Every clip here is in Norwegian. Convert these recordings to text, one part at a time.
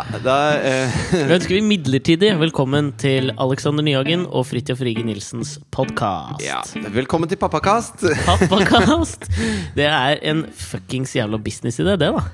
Ja, da eh, ønsker vi midlertidig velkommen til Alexander Nyhagen og Fridtjof Rige Nilsens podkast. ja. Velkommen til Pappakast. Pappakast! Det er en fuckings jævla businessidé, det, da.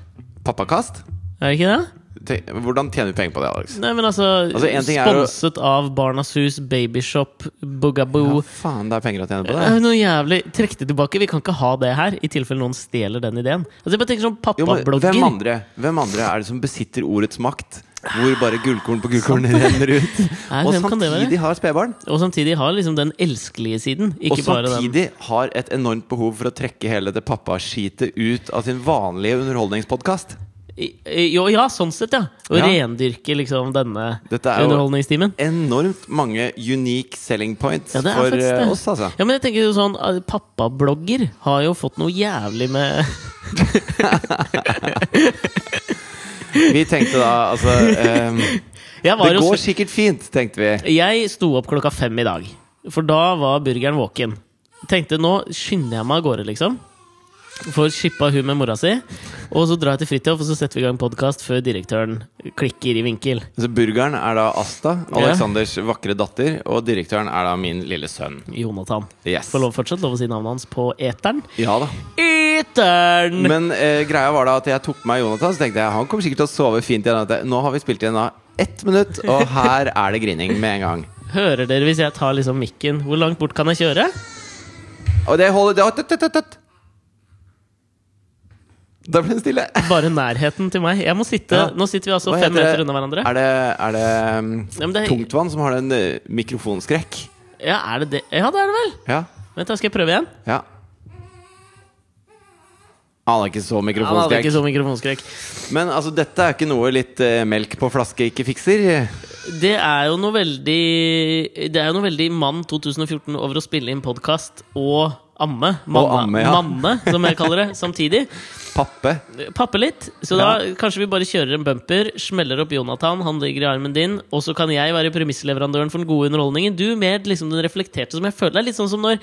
Pappakast? Er det ikke det? Tenk- Hvordan tjener vi penger på det, Alex? Nei, men altså, Altså, Sponset av Barnas Hus, Babyshop, Bugaboo. Ja, faen, det er penger å tjene på Det er noe jævlig Trekk det tilbake. Vi kan ikke ha det her, i tilfelle noen stjeler den ideen. Altså, jeg bare tenker sånn pappablogger. hvem andre, hvem andre er det som besitter ordets makt? Hvor bare gullkorn på gullkorn renner ut. Nei, Og samtidig har spedbarn. Og samtidig har liksom den elskelige siden. Og Ikke den samtidig har et enormt behov for å trekke hele det pappaskitet ut av sin vanlige underholdningspodkast. Jo, ja, sånn sett, ja. Å Ja. rendyrke liksom denne Dette er jo- Enormt mange unique selling points Ja, for det. oss, altså. Ja, men jeg tenker jo sånn eh, Pappablogger har jo fått noe jævlig med Vi tenkte da altså um, Det går så- sikkert fint, tenkte vi. jeg sto opp klokka fem i dag, for da var burgeren våken. Tenkte nå skynder jeg meg av gårde, liksom. Får shippa hun med mora si. Og så drar jeg til Fridtjof, og så setter vi i gang podkast før direktøren klikker i vinkel. Så Burgeren er da Asta, Alexanders vakre datter, og direktøren er da min lille sønn. Jonathan. Yes. Får lov, fortsatt lov å si navnet hans på eteren. Ja da. Eteren! Men eh, greia var da at jeg tok meg Jonathan, så tenkte jeg han kommer sikkert til å sove fint igjen. Jeg- Nå har vi spilt igjen da ett minutt, og her er det grining med en gang. Hører dere hvis jeg tar liksom mikken? Hvor langt bort kan jeg kjøre? Og det holder det, det, det, det, tøtt. Da ble det stille. Bare nærheten til meg. Jeg må sitte, Ja. Nå sitter vi altså fem meter unna hverandre. Er det, er det um, Ja, det er- Tungtvann som har den eh, mikrofonskrekk? Ja, er det det? Ja, det er det vel! Ja. Vent, da skal jeg prøve igjen. ja. Han har ikke så mikrofonskrekk. ikke så mikrofonskrekk. Men altså, dette er ikke noe litt eh, melk på flaske ikke fikser. Det er jo noe veldig Det er jo noe veldig mann 2014 over å spille inn podkast og amme. Manne, amme, ja. manne, som jeg kaller det, samtidig. Pappe. Pappe litt. Så da kanskje vi bare kjører en bumper, smeller opp Jonathan, han ligger i armen din, og så kan jeg være premissleverandøren for den gode underholdningen. Du mer liksom den reflekterte, som jeg føler er litt sånn som når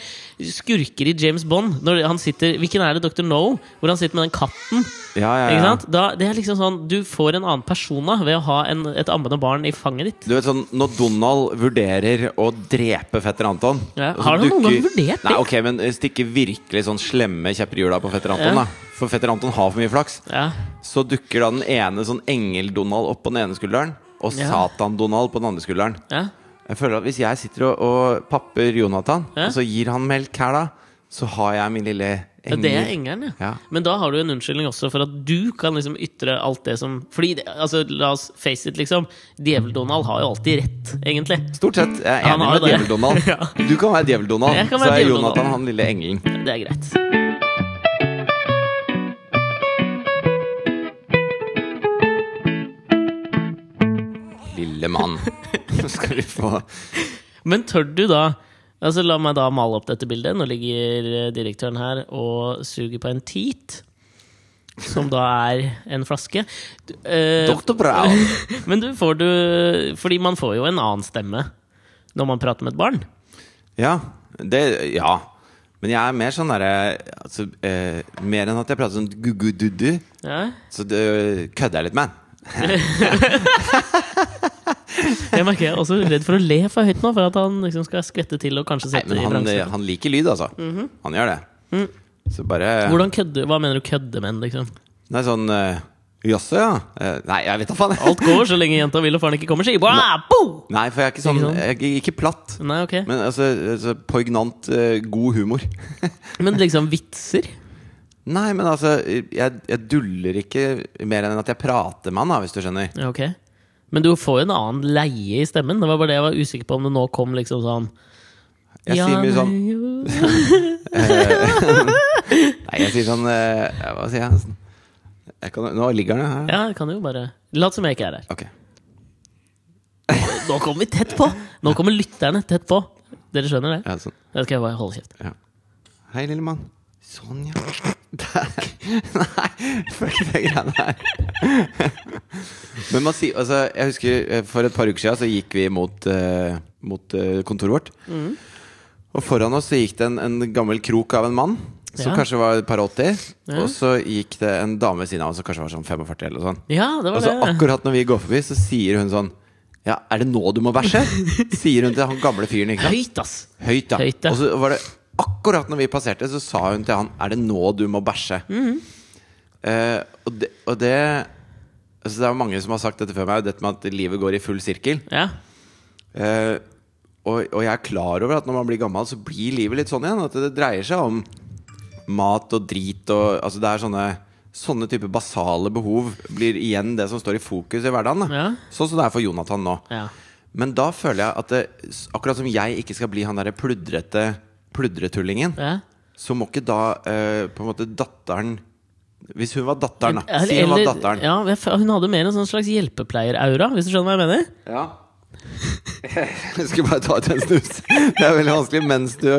skurker i James Bond Når han sitter Hvilken er det Dr. No? Hvor han sitter med den katten. Ja, ja, Ikke sant? Da, det er liksom sånn Du får en annen person da ved å ha en, et ammende barn i fanget ditt. Du vet sånn, Når Donald vurderer å drepe fetter Anton Ja, har han noen gang vurdert det? Nei, ok, men stikke virkelig sånn slemme kjepper i hjula på fetter Anton, Ja. da. For fetter Anton har for mye flaks. Ja. Så dukker da den ene sånn engel-Donald opp på den ene skulderen, og Ja. Satan-Donald på den andre skulderen. ja. Jeg føler at Hvis jeg sitter og, og papper Jonathan, og så gir han melk her, da, så har jeg min lille engel. det er engelen, ja. Men da har du en unnskyldning også for at du kan liksom ytre alt det som Fordi, det- altså, la oss face it, liksom. Djevel-Donald har jo alltid rett, egentlig. Stort sett. Jeg er enig med. Djevel-Donald. Du kan være Djevel-Donald, så er Jonathan han lille engelen. Det er greit. Lille mann. Skal du få Men tør du da Altså La meg da male opp dette bildet. Nå ligger eh, direktøren her og suger på en teat. Som da er en flaske. Uh, eh, Dr. Brown. men du får du Fordi man får jo en annen stemme når man prater med et barn. Ja, det Ja. Men jeg er mer sånn derre altså, eh, Mer enn at jeg prater sånn gu-gu-du-du, Ja. så kødder jeg litt med. Jeg merker jeg er også redd for å le for høyt nå, for at han liksom skal skvette til og kanskje Nei, sette men i han, bransjen. han liker lyd, altså. Han gjør det. Så bare Hvordan kødde, Hva mener du kødde køddemenn, liksom? Nei, sånn eh, Jaså, ja? Eh, nei, jeg vet da faen. Alt går så lenge jenta vil og faren ikke kommer, sier Wah! Nei, for jeg er ikke sånn Ikke sånn? Jeg ikke platt. Nei, ok. Men altså, altså poignant eh, god humor. Men liksom vitser? Nei, men altså jeg, jeg duller ikke mer enn at jeg prater med han, da, hvis du skjønner. Ja, Ok. Men du får jo en annen leie i stemmen. Det var bare det jeg var usikker på om det nå kom liksom sånn Jeg Ja, sier mye sånn nei, jeg sier sånn eh, Hva sier jeg? Jeg kan, nå ligger den her. Ja, jeg kan jo bare Lat som jeg ikke er her. Ok. Nå kommer vi tett på! Nå kommer lytterne tett på. Dere skjønner det? Ja, sånn. Da skal jeg bare holde kjeft. Ja. Hei, lille mann. Sånn, ja. Nei, fuck de greiene her. Men man sier Altså, jeg husker eh, for et par uker siden så gikk vi mot, eh, mot eh, kontoret vårt. Og foran oss så gikk det en, en gammel krok av en mann. som Ja. kanskje var et par 80. Ja. Og så gikk det en dame ved siden av oss som kanskje var sånn 45 eller noe sånt. Ja, det Og så det. akkurat når vi går forbi, så sier hun sånn Ja, er det nå du må bæsje? Sier hun til han gamle fyren. ikke sant? Høyt, ass! Høyt, ja. Høyt, ja. Og så var det akkurat når vi passerte, så sa hun til han Er det nå du må bæsje? Mhm. eh, og det, og det altså Det er mange som har sagt dette før meg, dette med at livet går i full sirkel. Ja. Eh, og, og jeg er klar over at når man blir gammel, så blir livet litt sånn igjen. At det dreier seg om mat og drit og Altså det er sånne Sånne type basale behov blir igjen det som står i fokus i hverdagen. Da. Ja. Sånn som det er for Jonathan nå. ja. Men da føler jeg at det, akkurat som jeg ikke skal bli han derre pludrete pludretullingen, ja. så må ikke da eh, på en måte datteren Hvis hun var datteren, da. Si hun var datteren. Ja, hun hadde mer en sånn slags hjelpepleier-aura, hvis du skjønner hva jeg mener? Ja. Jeg skulle bare ta ut en snus. Det er veldig vanskelig mens du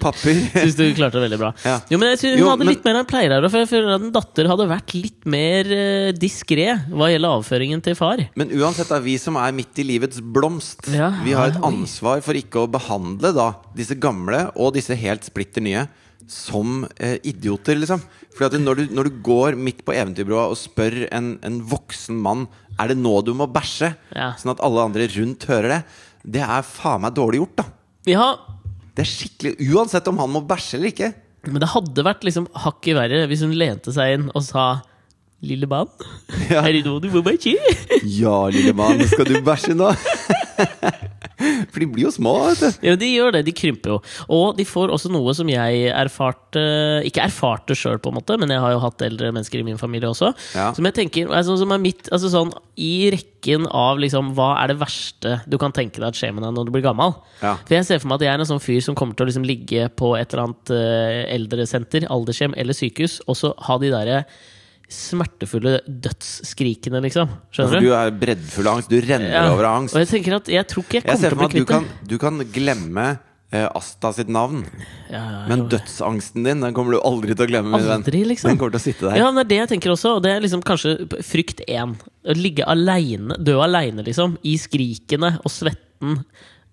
papper. Syns du klarte det veldig bra. Ja. Jo, men jeg synes Hun Jo, hadde men- litt mer enn pleier her, for jeg føler at en datter hadde vært litt mer uh, diskré hva gjelder avføringen til far. Men uansett, da, vi som er midt i livets blomst, Ja, vi har et ansvar for ikke å behandle da disse gamle og disse helt splitter nye som eh, idioter, liksom. At når du, når du går midt på eventyrbrua og spør en, en voksen mann Er det nå du må bæsje, Ja. sånn at alle andre rundt hører det, det er faen meg dårlig gjort, da. Ja, Det er skikkelig Uansett om han må bæsje eller ikke. men det hadde vært liksom hakket verre hvis hun lente seg inn og sa Lille mann, Ja. er det nå du må bæsje? Ja, lille mann, skal du bæsje nå? For de blir jo små, vet du. Ja, de gjør det. De krymper jo. Og de får også noe som jeg erfarte Ikke erfarte sjøl, på en måte, men jeg har jo hatt eldre mennesker i min familie også. Ja. Som jeg tenker altså, som er mitt altså, sånn, I rekken av liksom, hva er det verste du kan tenke deg at skjer med deg når du blir gammel. Ja. For jeg ser for meg at jeg er en sånn fyr som kommer til å liksom, ligge på et eller annet uh, eldresenter, aldershjem eller sykehus, og så ha de derre smertefulle dødsskrikene, liksom. Altså, Skjønner du du? er breddfull av angst. Du renner Ja. over av angst. Og jeg tenker at jeg tror ikke jeg Jeg kommer ser til å for meg bli kvitt det. kan, du kan glemme eh, Asta sitt navn, Ja, men dødsangsten din Den kommer du aldri til å glemme. Aldri, liksom. Den kommer til å sitte der. Ja, det er det jeg tenker også, og det er liksom kanskje frykt én. Å ligge aleine, dø aleine, liksom. I skrikene og svetten.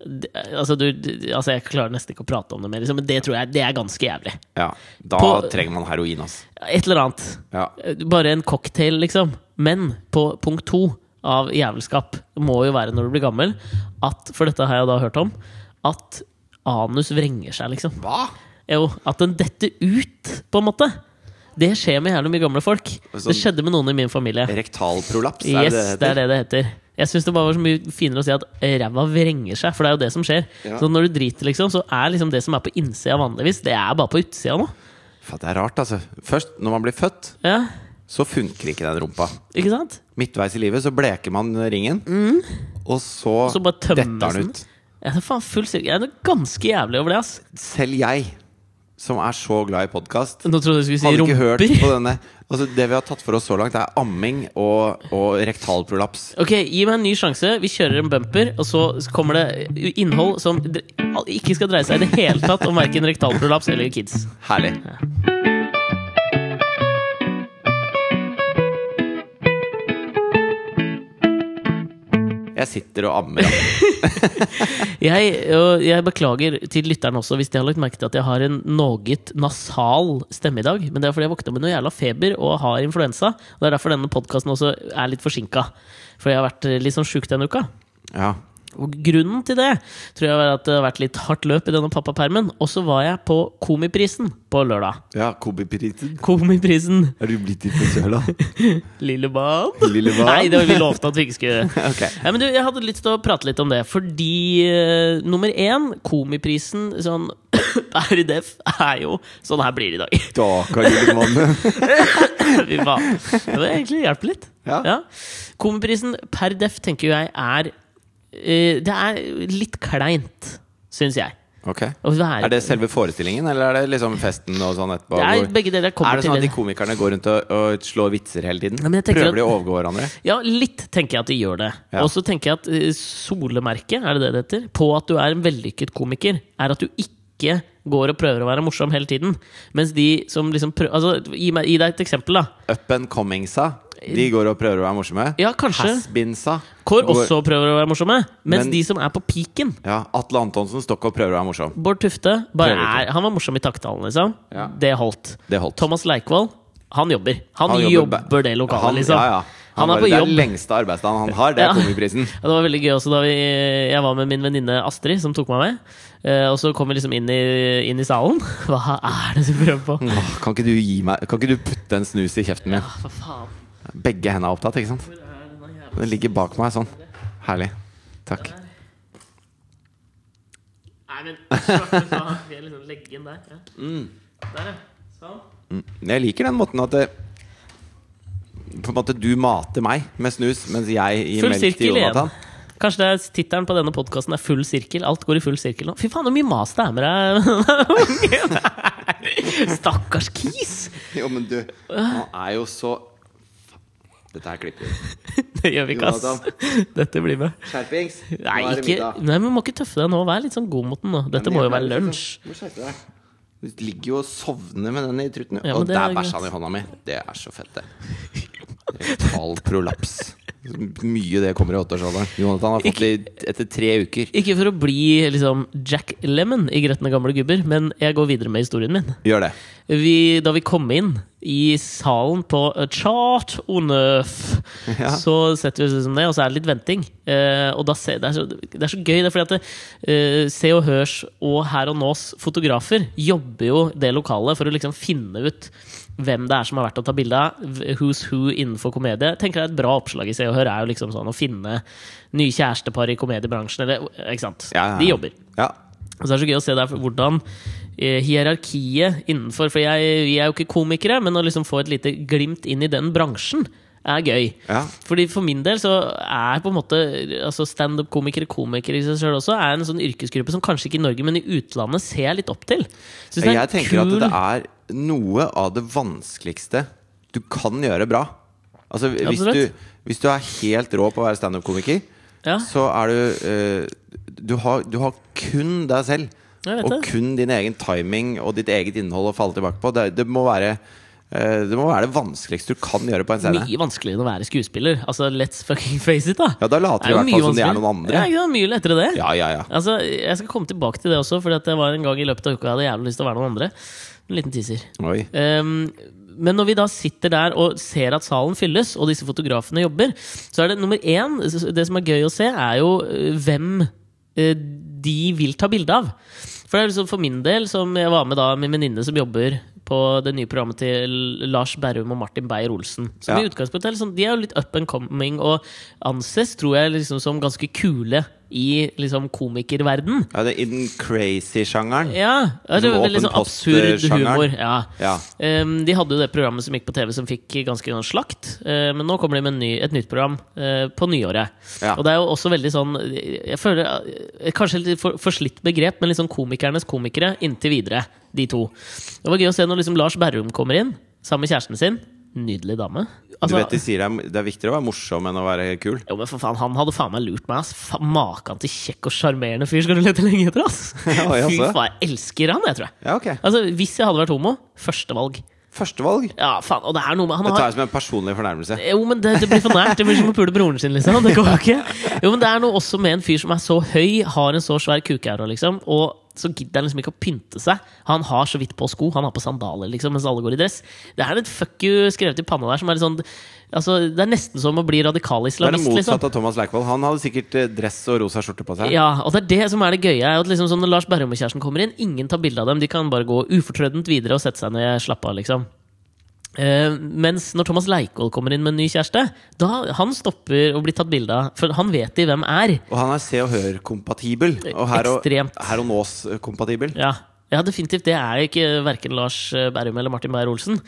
Altså, du, du- altså, jeg klarer nesten ikke å prate om det mer, liksom, men det tror jeg det er ganske jævlig. Ja, Da På- trenger man heroin, altså. Et eller annet. Ja. Bare en cocktail, liksom. Men på punkt to av jævelskap må jo være når du blir gammel, at, for dette har jeg da hørt om, at anus vrenger seg, liksom. Hva? Jo, at den detter ut, på en måte. Det skjer med jævlig mye gamle folk. Sånn- Det skjedde med noen i min familie. Rektalprolaps? Yes, er det det er det er det det heter. Jeg syns det bare var så mye finere å si at ræva vrenger seg, for det er jo det som skjer. Ja. Så når du driter, liksom, så er liksom det som er på innsida vanligvis, det er bare på utsida nå. Faen, det er rart, altså. Først, når man blir født, Ja, så funker ikke den rumpa. ikke sant? Midtveis i livet så bleker man ringen, og så, Mm. Så detter den ut. Er faen full. Jeg er ganske jævlig over det, ass. Selv jeg, som er så glad i podkast, hadde ikke hørt på denne. Altså, det vi har tatt for oss så langt, er amming og, og rektalprolaps. Ok, Gi meg en ny sjanse. Vi kjører en bumper, og så kommer det innhold som ikke skal dreie seg i det hele tatt om verken rektalprolaps eller kids. Herlig. Jeg sitter og ammer. Jeg, og jeg beklager til lytteren også hvis de har lagt merke til at jeg har en noe nasal stemme i dag. Men det er fordi jeg våkna med noe jævla feber og har influensa. Og Det er derfor denne podkasten også er litt forsinka. For jeg har vært litt sånn sjuk denne uka. Ja. Og grunnen til det tror jeg var at det har vært litt hardt løp i denne pappapermen. Og så var jeg på Komiprisen på lørdag. ja Komiprisen. Komiprisen, Er du blitt litt da? lille barn. Lille barn. Nei, det var vi lovte at vi ikke skulle okay. ja, men du, Jeg hadde lyst til å prate litt om det, fordi uh, nummer én, Komiprisen sånn per def, er jo Sånn her blir det i dag. Stakkar lille mann. Fy faen. Det var egentlig hjelpe litt. Ja. Komiprisen per def tenker jeg er Det er litt kleint, syns jeg. Okay. Er det selve forestillingen, eller er det liksom festen og sånn etterpå? Det er begge deler. Er det sånn at de komikerne går rundt og, og slår vitser hele tiden? Ja, Prøver at, de å overgå hverandre? Ja, litt tenker jeg at de gjør det. Ja. Og så tenker jeg at eh, solemerket, er det det det heter, på at du er en vellykket komiker, er at du ikke går og prøver å være morsom hele tiden. Mens de som liksom prøver Altså, gi, meg, gi deg et eksempel, da. Up and comingsa De går og prøver å være morsomme. Ja, kanskje. Hasbinsa. Kår også prøver å være morsomme. Mens Men- de som er på piken Ja, Atle Antonsen Stokk og prøver å være morsom. Bård Tufte bare er, Han var morsom i takttalen, liksom. Ja. Det holdt. Det holdt. Thomas Leikvoll, han jobber. Han, Han jobber, jobber, det lokalet, han, liksom. Ja, ja. Han, er bare- på Det jobb. er lengste arbeidsdagen han har, det er Ja. Komiprisen. Ja, det var veldig gøy også da vi, jeg var med min venninne Astrid, som tok meg med. Eh, og så kom vi liksom inn i, inn i salen. Hva er det du prøver på? Åh, Kan ikke du gi meg Kan ikke du putte en snus i kjeften min? Ja, For faen. Begge hendene er opptatt, ikke sant? Den ligger bak meg sånn. Herlig. Takk. Nei, men svarte faen. Vi er liksom legge inn der. Ja. Der, ja. Sånn. Mm. Jeg liker den måten at det, På en måte du mater meg med snus, mens jeg gir Full melk til sirkel igjen. Jonathan. Kanskje det er tittelen på denne podkasten er 'Full sirkel'. Alt går i full sirkel nå. Fy faen, hvor mye mas det er med deg! Stakkars kis! Jo, men du, han er jo så Dette her klipper vi. Det gjør vi ikke, ass. Dette blir med. Skjerpings! Nei, ikke, nei, men må ikke tøffe deg nå. Vær litt sånn god mot den nå. Dette Men må jo være lunsj. liksom- Du må skjerpe deg. Du ligger jo og sovner med den i truten. Ja, og der er bæsja han i hånda mi. Det er så fett, det. Total prolaps. Mye det kommer i åtteårsalderen. Jonathan har fått det etter tre uker. Ikke for å bli liksom Jack Lemon i Gretne gamle gubber, men jeg går videre med historien min. Gjør det. Vi, da vi kom inn i salen på Chart Onøf, Ja. så setter vi oss liksom ned, og så er det litt venting. Eh, og da ser, det, er så, det er så gøy, det er fordi at eh, Se og Hørs og Her og Nås fotografer jobber jo det lokalet for å liksom finne ut hvem det er som har vært å ta bilde av. Who's who innenfor komedie. Tenker jeg Et bra oppslag i Se og Hør er jo liksom sånn å finne nye kjærestepar i komediebransjen. Eller, ikke sant? Ja, ja. De jobber. Ja. Og så er det så gøy å se der hvordan eh, hierarkiet innenfor For jeg, vi er jo ikke komikere, men å liksom få et lite glimt inn i den bransjen er gøy. Ja. Fordi For min del så er på en måte altså standup-komikere komikere i seg sjøl også er en sånn yrkesgruppe som kanskje ikke i Norge, men i utlandet ser jeg litt opp til. Er Jeg tenker kul- at det er noe av det vanskeligste du kan gjøre bra. Altså Hvis, du, hvis du er helt rå på å være standup-komiker, Ja, så er du uh, du, har, du har kun deg selv. Og kun din egen timing og ditt eget innhold å falle tilbake på. Det, det, må være, eh, det må være det vanskeligste du kan gjøre på en scene. Mye vanskeligere enn å være skuespiller. Altså, let's fucking face it, da. Ja, da later du i er hvert fall som de er noen andre. Ja, er mye lettere det. Ja, ja, ja. Altså, Jeg skal komme tilbake til det også, for det var en gang i løpet av uka jeg hadde jævlig lyst til å være noen andre. En liten teaser. Ehm, men når vi da sitter der og ser at salen fylles, og disse fotografene jobber, så er det nummer én Det som er gøy å se, er jo eh, hvem eh, de vil ta bilde av. For det er liksom for min del, som jeg var med da min en venninne som jobber på det nye programmet til Lars Berrum og Martin Beyer-Olsen. Som Ja. i utgangspunktet er sånn, De er jo litt up and coming og anses, tror jeg, liksom som ganske kule i liksom komikerverden. Ja, det er I den crazy-sjangeren. Ja, ja, det Liksom var veldig sånn absurd humor. Ja. Ja. Um, de hadde jo det programmet som gikk på TV som fikk ganske noen slakt. Uh, men nå kommer de med en ny, et nytt program uh, på nyåret. Ja. Og det er jo også veldig sånn Jeg føler uh, Kanskje litt for, forslitt begrep, men sånn komikernes komikere inntil videre. De to. Det var gøy å se når liksom Lars Berrum kommer inn sammen med kjæresten sin. Nydelig dame. Du Altså, vet de sier det er, det er viktigere å være morsom enn å være kul. jo, men for faen, Han hadde faen meg lurt meg. ass Fa- Maken til kjekk og sjarmerende fyr skal du lete lenge etter! ass Ja, Fy faen, jeg elsker han, jeg tror jeg. Ja, ok. Altså, Hvis jeg hadde vært homo, førstevalg. Førstevalg. Ja, faen, og det er noe med Han Det tar jeg som en personlig fornærmelse. jo, men det, det blir for nært. Det blir som å pule broren sin, liksom. Det går ikke. Jo, men det er noe også med en fyr som er så høy, har en så svær kukeaura, liksom, og så gidder han liksom ikke å pynte seg. Han har så vidt på sko. Han har på sandaler, liksom, mens alle går i dress. Det er et fuck you skrevet i panna der som er litt sånn Altså, det er nesten som å bli er radikal-islamist, det liksom. motsatte av Thomas Leikvoll. Han hadde sikkert eh, dress og rosa skjorte på seg. Ja, og det er det som er det gøye. er At liksom, sånn når Lars Berrum og kjæresten kommer inn, ingen tar bilde av dem. De kan bare gå ufortrødent videre og sette seg ned, slappe av, liksom. Eh, mens når Thomas Leikvoll kommer inn med en ny kjæreste, da han stopper å bli tatt bilde av. For han vet de hvem er. Og han er Se og Hør-kompatibel. Og her og, her og nås-kompatibel. Ja, ja definitivt. Det er ikke verken Lars Berrum eller Martin Beyer-Olsen.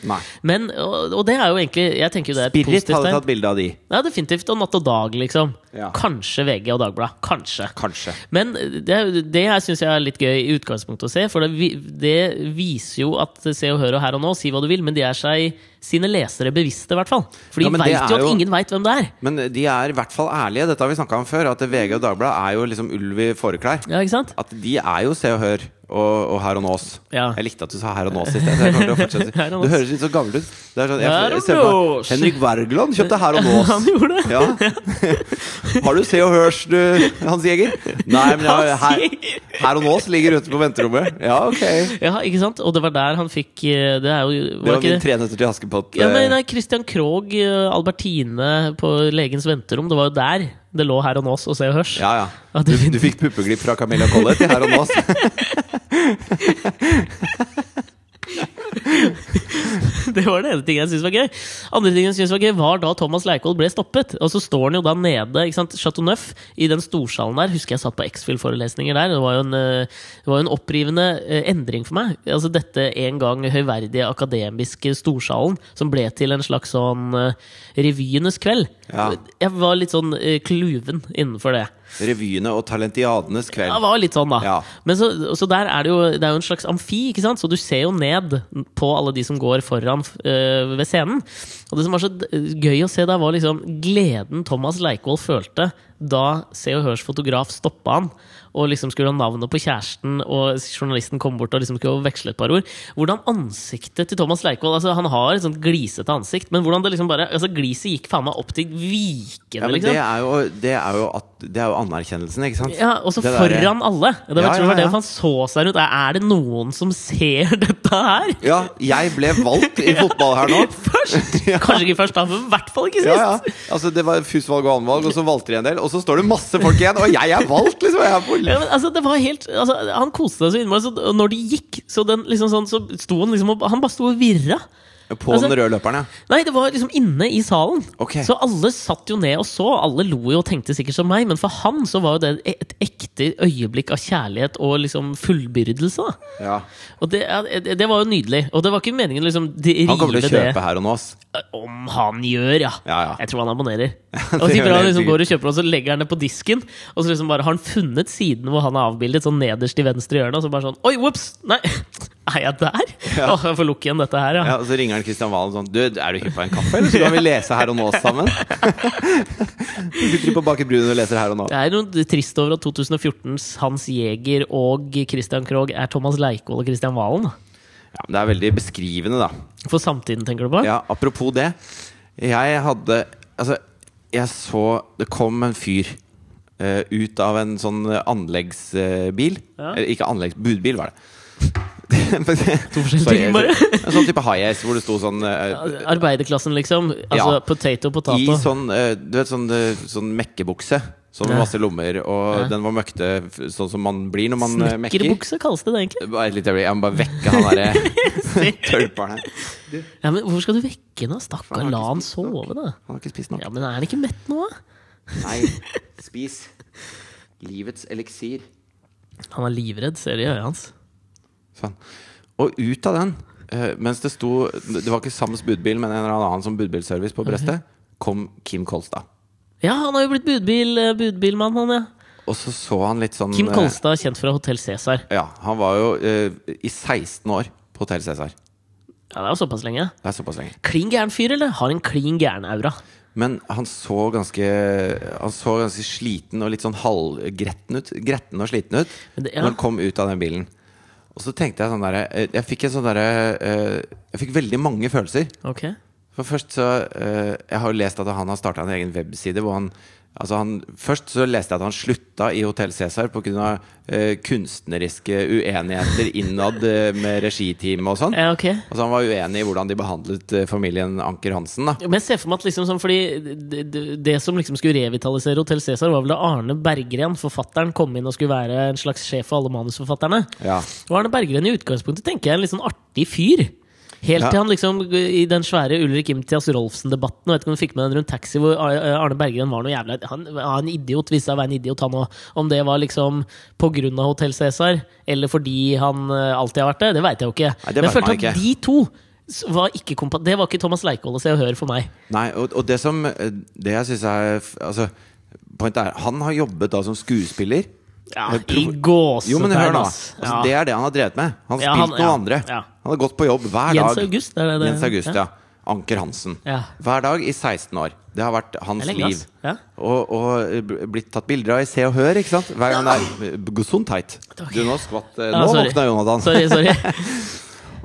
Men, og, og det er jo egentlig Jeg tenker jo det er Spirit positivt hadde tatt bilde av de. Ja, definitivt. Og Natt og Dag, liksom. Ja. Kanskje VG og Dagbladet. Kanskje. Kanskje. Men det, det her syns jeg er litt gøy i utgangspunktet å se. For det, det viser jo at Se og Hør og Her og Nå, si hva du vil, men de er seg sine lesere bevisste, i hvert fall. For de Ja, veit jo at jo- ingen veit hvem det er. Men de er i hvert fall ærlige. Dette har vi snakka om før. At VG og Dagbladet er jo liksom ulv i fåreklær. Ja. At de er jo Se og Hør og, og Her og Nås. Ja. Jeg likte at du sa Her og Nås i sted. Du høres litt så gammel ut. Det sånn, jeg, jeg meg Henrik Wergeland kjøpte Her og Nås. Han gjorde det! Ja. Har du Se og Hørs, du, Hans Jæger? Nei, men jeg, her, her og Nås ligger ute på venterommet. Ja, ok. Ja, ikke sant? Og det var der han fikk eh, Det er jo Det var var ikke min Tre nøtter til Askepott. Ja, men eh, nei, Christian Krogh, eh, Albertine på legens venterom. Det var jo der det lå her og nås og Se og Hørs. ja, ja. Du, du fikk puppeglipp fra Camilla Collett i Her og Nås. Det var det ene ting jeg syntes var gøy. Andre ting jeg syntes var gøy, var da Thomas Leikvoll ble stoppet. Og så står han jo da nede ikke sant, Chateau Neuf, i den storsalen der. Husker jeg satt på X-Fill-forelesninger der. Det var jo en, eh, det var en opprivende eh, endring for meg. Altså Dette en gang høyverdige akademiske storsalen som ble til en slags sånn eh, revyenes kveld. Ja. Jeg var litt sånn kluven innenfor det. Revyene og Talentiadenes kveld. Ja, det var litt sånn, da. Ja. Men så, så der er det jo Det er jo en slags amfi, ikke sant? så du ser jo ned på alle de som går foran øh, ved scenen. Og det som var så gøy å se der, var liksom gleden Thomas Leikvoll følte da Se og Hørs fotograf stoppa han og liksom skulle ha navnet på kjæresten, og journalisten kom bort og liksom skulle veksle et par ord. Hvordan ansiktet til Thomas Leikvoll altså Han har et sånt glisete ansikt, men hvordan det liksom bare Altså Gliset gikk faen meg opp til vikene, Ja, liksom. det er jo, det er jo, at, det er jo anerkjennelsen, ikke sant? Ja, og så foran alle. Det var, Ja, ja, det han så seg rundt. Er det noen som ser dette her? Ja, jeg ble valgt i fotball her nå. Først! Kanskje ikke først, da, men i hvert fall ikke sist. Ja, ja. Altså, det var FUS-valg og annenvalg, og så valgte de en del. Og så står det masse folk igjen, og jeg er valgt, liksom! Jeg er på Ja, men altså, det var helt altså, Han koste seg så innmari. Så når de gikk, så, den, liksom sånn, så sto han liksom og Han bare sto og virra. På Altså- den røde løperen, ja. Nei, det var liksom inne i salen. Okay. Så alle satt jo ned og så. Alle lo jo og tenkte sikkert som meg, men for han så var jo det et ekte øyeblikk av kjærlighet og liksom fullbyrdelse. da. ja. Og det, det det var jo nydelig. Og det var ikke meningen liksom de Han kommer til å kjøpe det her og nå, ass. Om han gjør, ja. Ja, ja. Jeg tror han abonnerer. og så han liksom går og kjøper, og så legger han det på disken. Og så liksom bare har han funnet siden hvor han er avbildet, sånn nederst i venstre hjørne. Og så bare sånn Oi, ops! Nei! Er jeg der? Ja. Åh, jeg får lukke igjen dette her, ja. Ja, og så ringer han Kristian Valen sånn Du, er du hypp på en kaffe, eller så kan vi lese Her og Nå sammen? Sitter du på Baker Brun og leser Her og Nå? Det er noe trist over at 2014s Hans Jæger og Christian Krogh er Thomas Leikvoll og Christian Valen. Ja, det er veldig beskrivende, da. For samtiden, tenker du på? Ja, apropos det. Jeg hadde Altså, jeg så Det kom en fyr uh, ut av en sånn anleggsbil. Ja. Eller ikke anleggs... Budbil, var det. to forskjellige ting, bare. En sånn type high ace hvor det sto sånn uh, Arbeiderklassen, liksom. Altså Ja. potato, I sånn, uh, du vet, sånn, uh, sånn mekkebukse. Sånn med masse lommer, og Ja. den var møkte sånn som man blir når man eh, mekker. Snekkerbukse kalles det det egentlig. Bare litt øyeblikk, Jeg må bare vekke han derre tølperen her. Ja, men Hvorfor skal du vekke henne? Stakkar, Han la han nok. sove, da. Han har ikke spist nok. Ja, Men er han ikke mett nå, da? Nei, spis. Livets eliksir. Han er livredd, ser det i øyet hans. Sånn. Og ut av den, eh, mens det sto Det var ikke Sams budbil, men en eller annen som budbilservice på brøstet, kom Kim Kolstad. Ja, han har jo blitt budbil, eh, budbilmann, han, ja. Og så så han litt sånn Kim eh, Kolstad, kjent fra Hotell Cæsar. Ja, han var jo eh, i 16 år på Hotell Cæsar. Ja, det er jo såpass lenge. Det er såpass lenge. Klin gæren fyr, eller? Har en klin gæren aura. Men han så ganske Han så ganske sliten og litt sånn halvgretten ut. Gretten og sliten ut det- ja. når han kom ut av den bilen. Og så tenkte jeg sånn derre eh, Jeg fikk en sånn derre Jeg fikk veldig mange følelser. Ok. For først så eh, Jeg har jo lest at han har starta en egen webside hvor han Altså han, først så leste jeg at han slutta i Hotell Cæsar pga. Uh, kunstneriske uenigheter innad eh, med regiteamet og sånn. Ja, okay. Altså Han var uenig i hvordan de behandlet eh, familien Anker Hansen. da Men jeg ser for meg at liksom sånn, fordi det, det, det som liksom skulle revitalisere Hotell Cæsar, var vel da Arne Berggren, forfatteren, kom inn og skulle være en slags sjef for alle manusforfatterne. Ja Og Arne Berggren i utgangspunktet tenker jeg er en litt sånn artig fyr. Helt til han liksom i den svære Ulrik Imtias Rolfsen-debatten Vet ikke om du fikk med den rundt taxi hvor Arne Berggren var noe jævla Han var en idiot, viste seg å være en idiot, han òg. Om det var liksom av Hotell Cæsar, eller fordi han eh, alltid har vært det, det veit jeg jo ikke. Nei, Men jeg følte at de to var Det var ikke Thomas Leikvoll å se og høre for meg. Nei, og, og det som eh, Det jeg syns er Altså, er Han har jobbet da som skuespiller. Ja, I prof- Jo, men hør gåsetegn, nå. Altså, Ja. Det er det han har drevet med. Han har Ja, spilt han- noen ja, andre. Han har gått på jobb hver Jens dag. August, det det? Jens August, ja. Anker Hansen. Ja. Hver dag i 16 år. Det har vært hans liv. Ja. Og, og blitt tatt bilder av i Se og Hør, ikke sant? Hver gang det er Gesundheit. Du, nå skvatt eh, Nå sorry. våkna Jonathan. Sorry, sorry.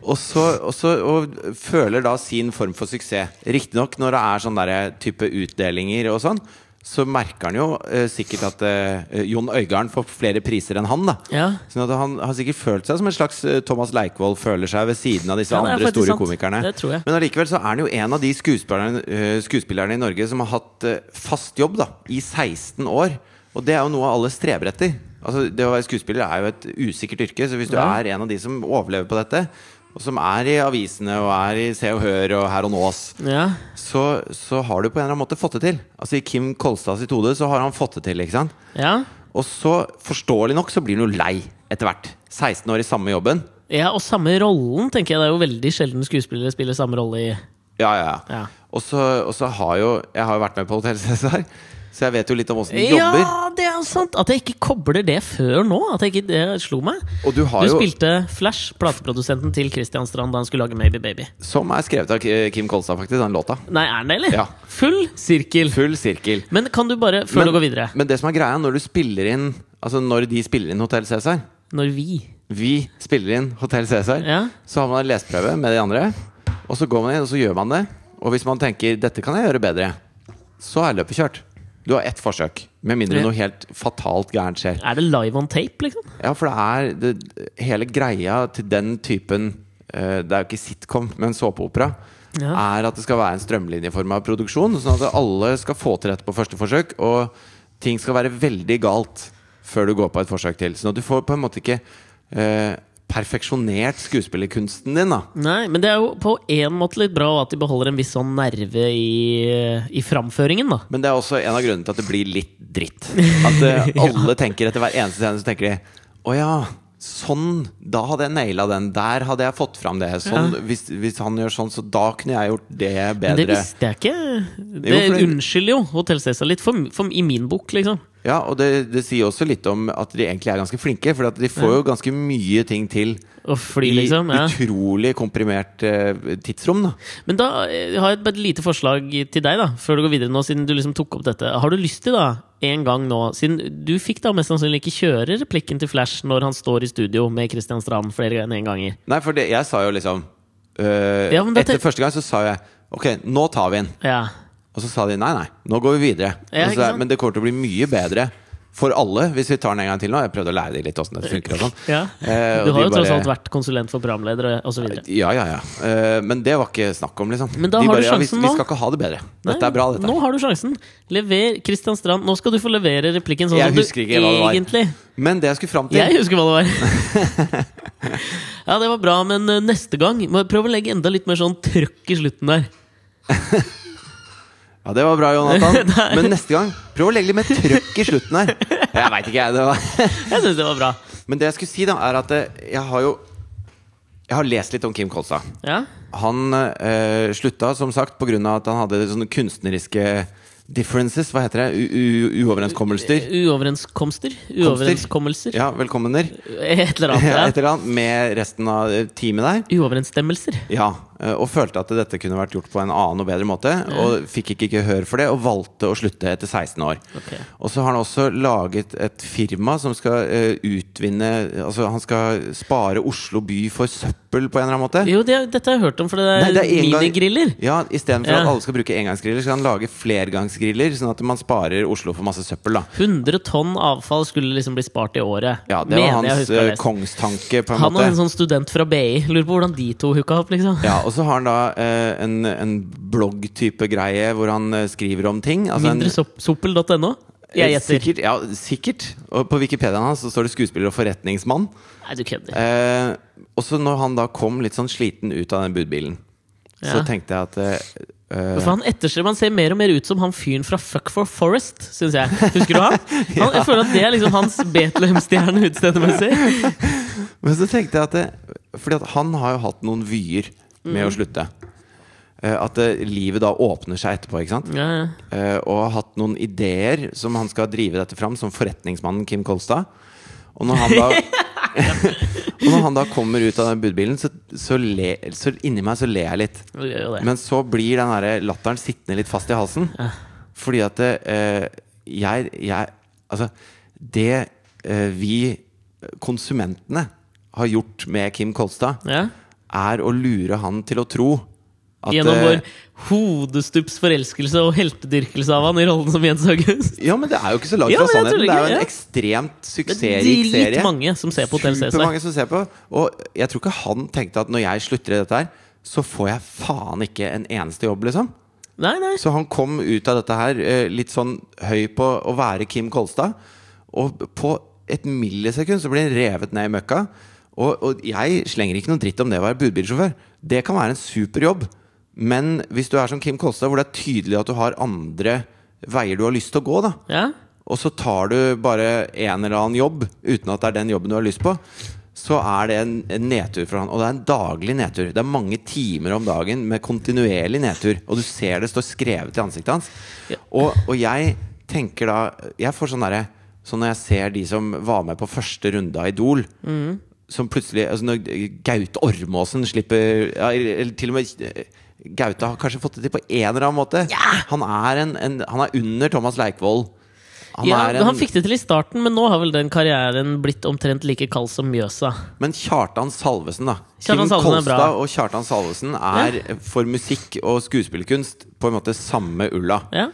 Og, så, og, så, og føler da sin form for suksess. Riktignok når det er sånn der type utdelinger og sånn, så merker han jo eh, sikkert at eh, Jon Øigarden får flere priser enn han. da Ja. Sånn at Han har sikkert følt seg som en slags eh, Thomas Leikvoll føler seg ved siden av disse Ja, andre store sant. komikerne. Men allikevel så er han jo en av de skuespillerne, uh, skuespillerne i Norge som har hatt uh, fast jobb da i 16 år. Og det er jo noe alle streber etter. Altså Det å være skuespiller er jo et usikkert yrke, så hvis du Ja. er en av de som overlever på dette, og som er i avisene og er i Se og Hør og Her og Nås, Ja. så, så har du på en eller annen måte fått det til. Altså I Kim Kolstad sitt hode så har han fått det til. ikke sant? ja. Og så, forståelig nok, så blir han jo lei etter hvert. 16 år i samme jobben. Ja, og samme rollen, tenker jeg. Det er jo veldig sjelden skuespillere spiller samme rolle i Ja, ja, ja. Ja. Og så og så har jo Jeg har jo vært med på Hotell Cæsar, så jeg vet jo litt om åssen de jobber. Ja, det er sant! At jeg ikke kobler det før nå. At jeg ikke, det slo meg. Og du har Du jo spilte Flash, plateprodusenten til Christian Strand, da han skulle lage Maybe Baby. Som er skrevet av Kim Kolstad, faktisk, den låta. Nei, er den det, eller? Ja. Full sirkel. Full sirkel. Men kan du bare, før du går videre men det som er greia, når du spiller inn Altså når de spiller inn Hotell Cæsar Når vi Vi spiller inn Hotell Cæsar, Ja. så har man en leseprøve med de andre. Og så går man inn, og så gjør man det. Og hvis man tenker 'dette kan jeg gjøre bedre', så er løpet kjørt. Du har ett forsøk. Med mindre noe helt fatalt gærent skjer. Er det live on tape, liksom? Ja, for det er det, Hele greia til den typen uh, Det er jo ikke sitcom, men såpeopera. Ja. Er at det skal være en strømlinjeform av produksjon. Sånn at alle skal få til dette på første forsøk. Og ting skal være veldig galt før du går på et forsøk til. Sånn at du får på en måte ikke eh, perfeksjonert skuespillerkunsten din. da Nei, men det er jo på en måte litt bra at de beholder en viss sånn nerve i, i framføringen, da. Men det er også en av grunnene til at det blir litt dritt. At uh, alle tenker etter hver eneste scene så tenker de Å ja, sånn! Da hadde jeg naila den. Der hadde jeg fått fram det. Sånn, hvis, hvis han gjør sånn, så da kunne jeg gjort det bedre. Men det visste jeg ikke. Det Jo, det- unnskylder jo Hotell Cæsar litt for, for, i min bok, liksom. Ja, og det, det sier også litt om at de egentlig er ganske flinke. For at de får jo ganske mye ting til fly, i liksom. Ja. utrolig komprimert eh, tidsrom. da Men da eh, har jeg et, et lite forslag til deg, da før du går videre nå, siden du liksom tok opp dette. Har du lyst til, da, en gang nå Siden du fikk da mest sannsynlig ikke kjøre replikken til Flash når han står i studio med Christian Strand flere enn én ganger. Nei, for det, jeg sa jo liksom øh, Ja, Etter første gang så sa jeg Ok, nå tar vi den. Ja. Og så sa de nei, nei, nå går vi videre. Ja, så men det kommer til å bli mye bedre for alle hvis vi tar den en gang til nå. Jeg prøvde å lære dem litt åssen dette funker. og sånn ja. Eh, Du har jo tross alt vært konsulent for programledere osv. Ja, ja, ja. Eh, men det var ikke snakk om, liksom. Men da de har du ja, vi, vi skal ikke ha det bedre. Dette er bra, dette. Nå har du sjansen. Lever Christian Strand Nå skal du få levere replikken sånn Jeg som du det egentlig Men det jeg skulle fram til Jeg husker hva det var. ja, det var bra, men eh, neste gang prøv å legge enda litt mer sånn trøkk i slutten der. Ja, det var bra, Jonathan. Men neste gang, prøv å legge litt mer trøkk i slutten her. Jeg veit ikke, jeg. Det var Jeg syns det var bra. Men det jeg skulle si, da, er at eh, jeg har jo Jeg har lest litt om Kim Kolstad. Ja, Han eh, slutta som sagt pga. at han hadde sånne kunstneriske differences. Hva heter det? U uoverenskommelser. Uoverenskomster? Uoverenskommelser? Ja, velkommener. Et eller annet. Ja, et eller annet med resten av teamet der. Uoverensstemmelser. Ja, Og følte at dette kunne vært gjort på en annen og bedre måte. Og fikk ikke gehør for det, og valgte å slutte etter 16 år. Okay. Og så har han også laget et firma som skal eh, utvinne Altså han skal spare Oslo by for søppel på en eller annen måte. Jo, det, dette har jeg hørt om, for det er, Nei, det er minigriller. Ja, Istedenfor Ja. at alle skal bruke engangsgriller, skal han lage flergangsgriller, sånn at man sparer Oslo for masse søppel. da 100 tonn avfall skulle liksom bli spart i året. Ja, Det var Mener hans eh, kongstanke, på en Han og en sånn student fra BI. Lurer på hvordan de to hooka opp, liksom. Ja, Og så har han da eh, en, en blogg-type greie hvor han eh, skriver om ting. Altså Mindresoppel.no. Jeg eh, gjetter. Sikkert, ja, sikkert. Og på Wikipediaen hans så står det skuespiller og forretningsmann. Nei, du kødder. Eh, og så når han da kom litt sånn sliten ut av den budbilen, så tenkte jeg at eh, eh, For han etterstreber Han ser mer og mer ut som han fyren fra Fuck for Forest, syns jeg. Husker du han? han Jeg føler at det er liksom hans Betlehem-stjerne utstedemessig. Men så tenkte jeg at det, Fordi at han har jo hatt noen vyer med mm. å slutte. Eh, At eh, livet da åpner seg etterpå, ikke sant? Ja, ja. Eh, og har hatt noen ideer som han skal drive dette fram, som forretningsmannen Kim Kolstad. Og når han da Og når han da kommer ut av den budbilen, så, så, le, så inni meg så ler jeg litt. Men så blir den der latteren sittende litt fast i halsen. Fordi at eh, jeg, jeg Altså, det eh, vi konsumentene har gjort med Kim Kolstad, Ja. Er å lure han til å tro at Gjennom eh, vår hodestups forelskelse og heltedyrkelse av han i rollen som Jens August. Ja, men det er jo ikke så langt fra ja, sannheten. Det er jo en ekstremt Det er suksessrik serie. dritmange som ser på Hotell Cæsar. Supermange som ser på. Og jeg tror ikke han tenkte at når jeg slutter i dette her, så får jeg faen ikke en eneste jobb, liksom. Nei, nei. Så han kom ut av dette her eh, litt sånn høy på å være Kim Kolstad. Og på et millisekund så blir han revet ned i møkka. Og, og jeg slenger ikke noe dritt om det å være budbilsjåfør. Det kan være en super jobb. Men hvis du er som Kim Kolstad, hvor det er tydelig at du har andre veier du har lyst til å gå, da Ja. og så tar du bare en eller annen jobb uten at det er den jobben du har lyst på, så er det en, en nedtur for han. Og det er en daglig nedtur. Det er mange timer om dagen med kontinuerlig nedtur. Og du ser det står skrevet i ansiktet hans. Ja. Og, og jeg tenker da Jeg får sånn derre Sånn når jeg ser de som var med på første runde av Idol, som plutselig altså Når Gaute Ormåsen slipper ja, Eller til og med eh, Gaute har kanskje fått det til på en eller annen måte. Han, er en, en, han er under Thomas Leikvoll. Han ja, er en, Han fikk det til i starten, men nå har vel den karrieren blitt omtrent like kald som Mjøsa. Men Kjartan Salvesen, da. Kjartan Kim Salvesen. Kolstad og Kjartan Salvesen er for musikk og skuespillerkunst på en måte samme ulla. Ja.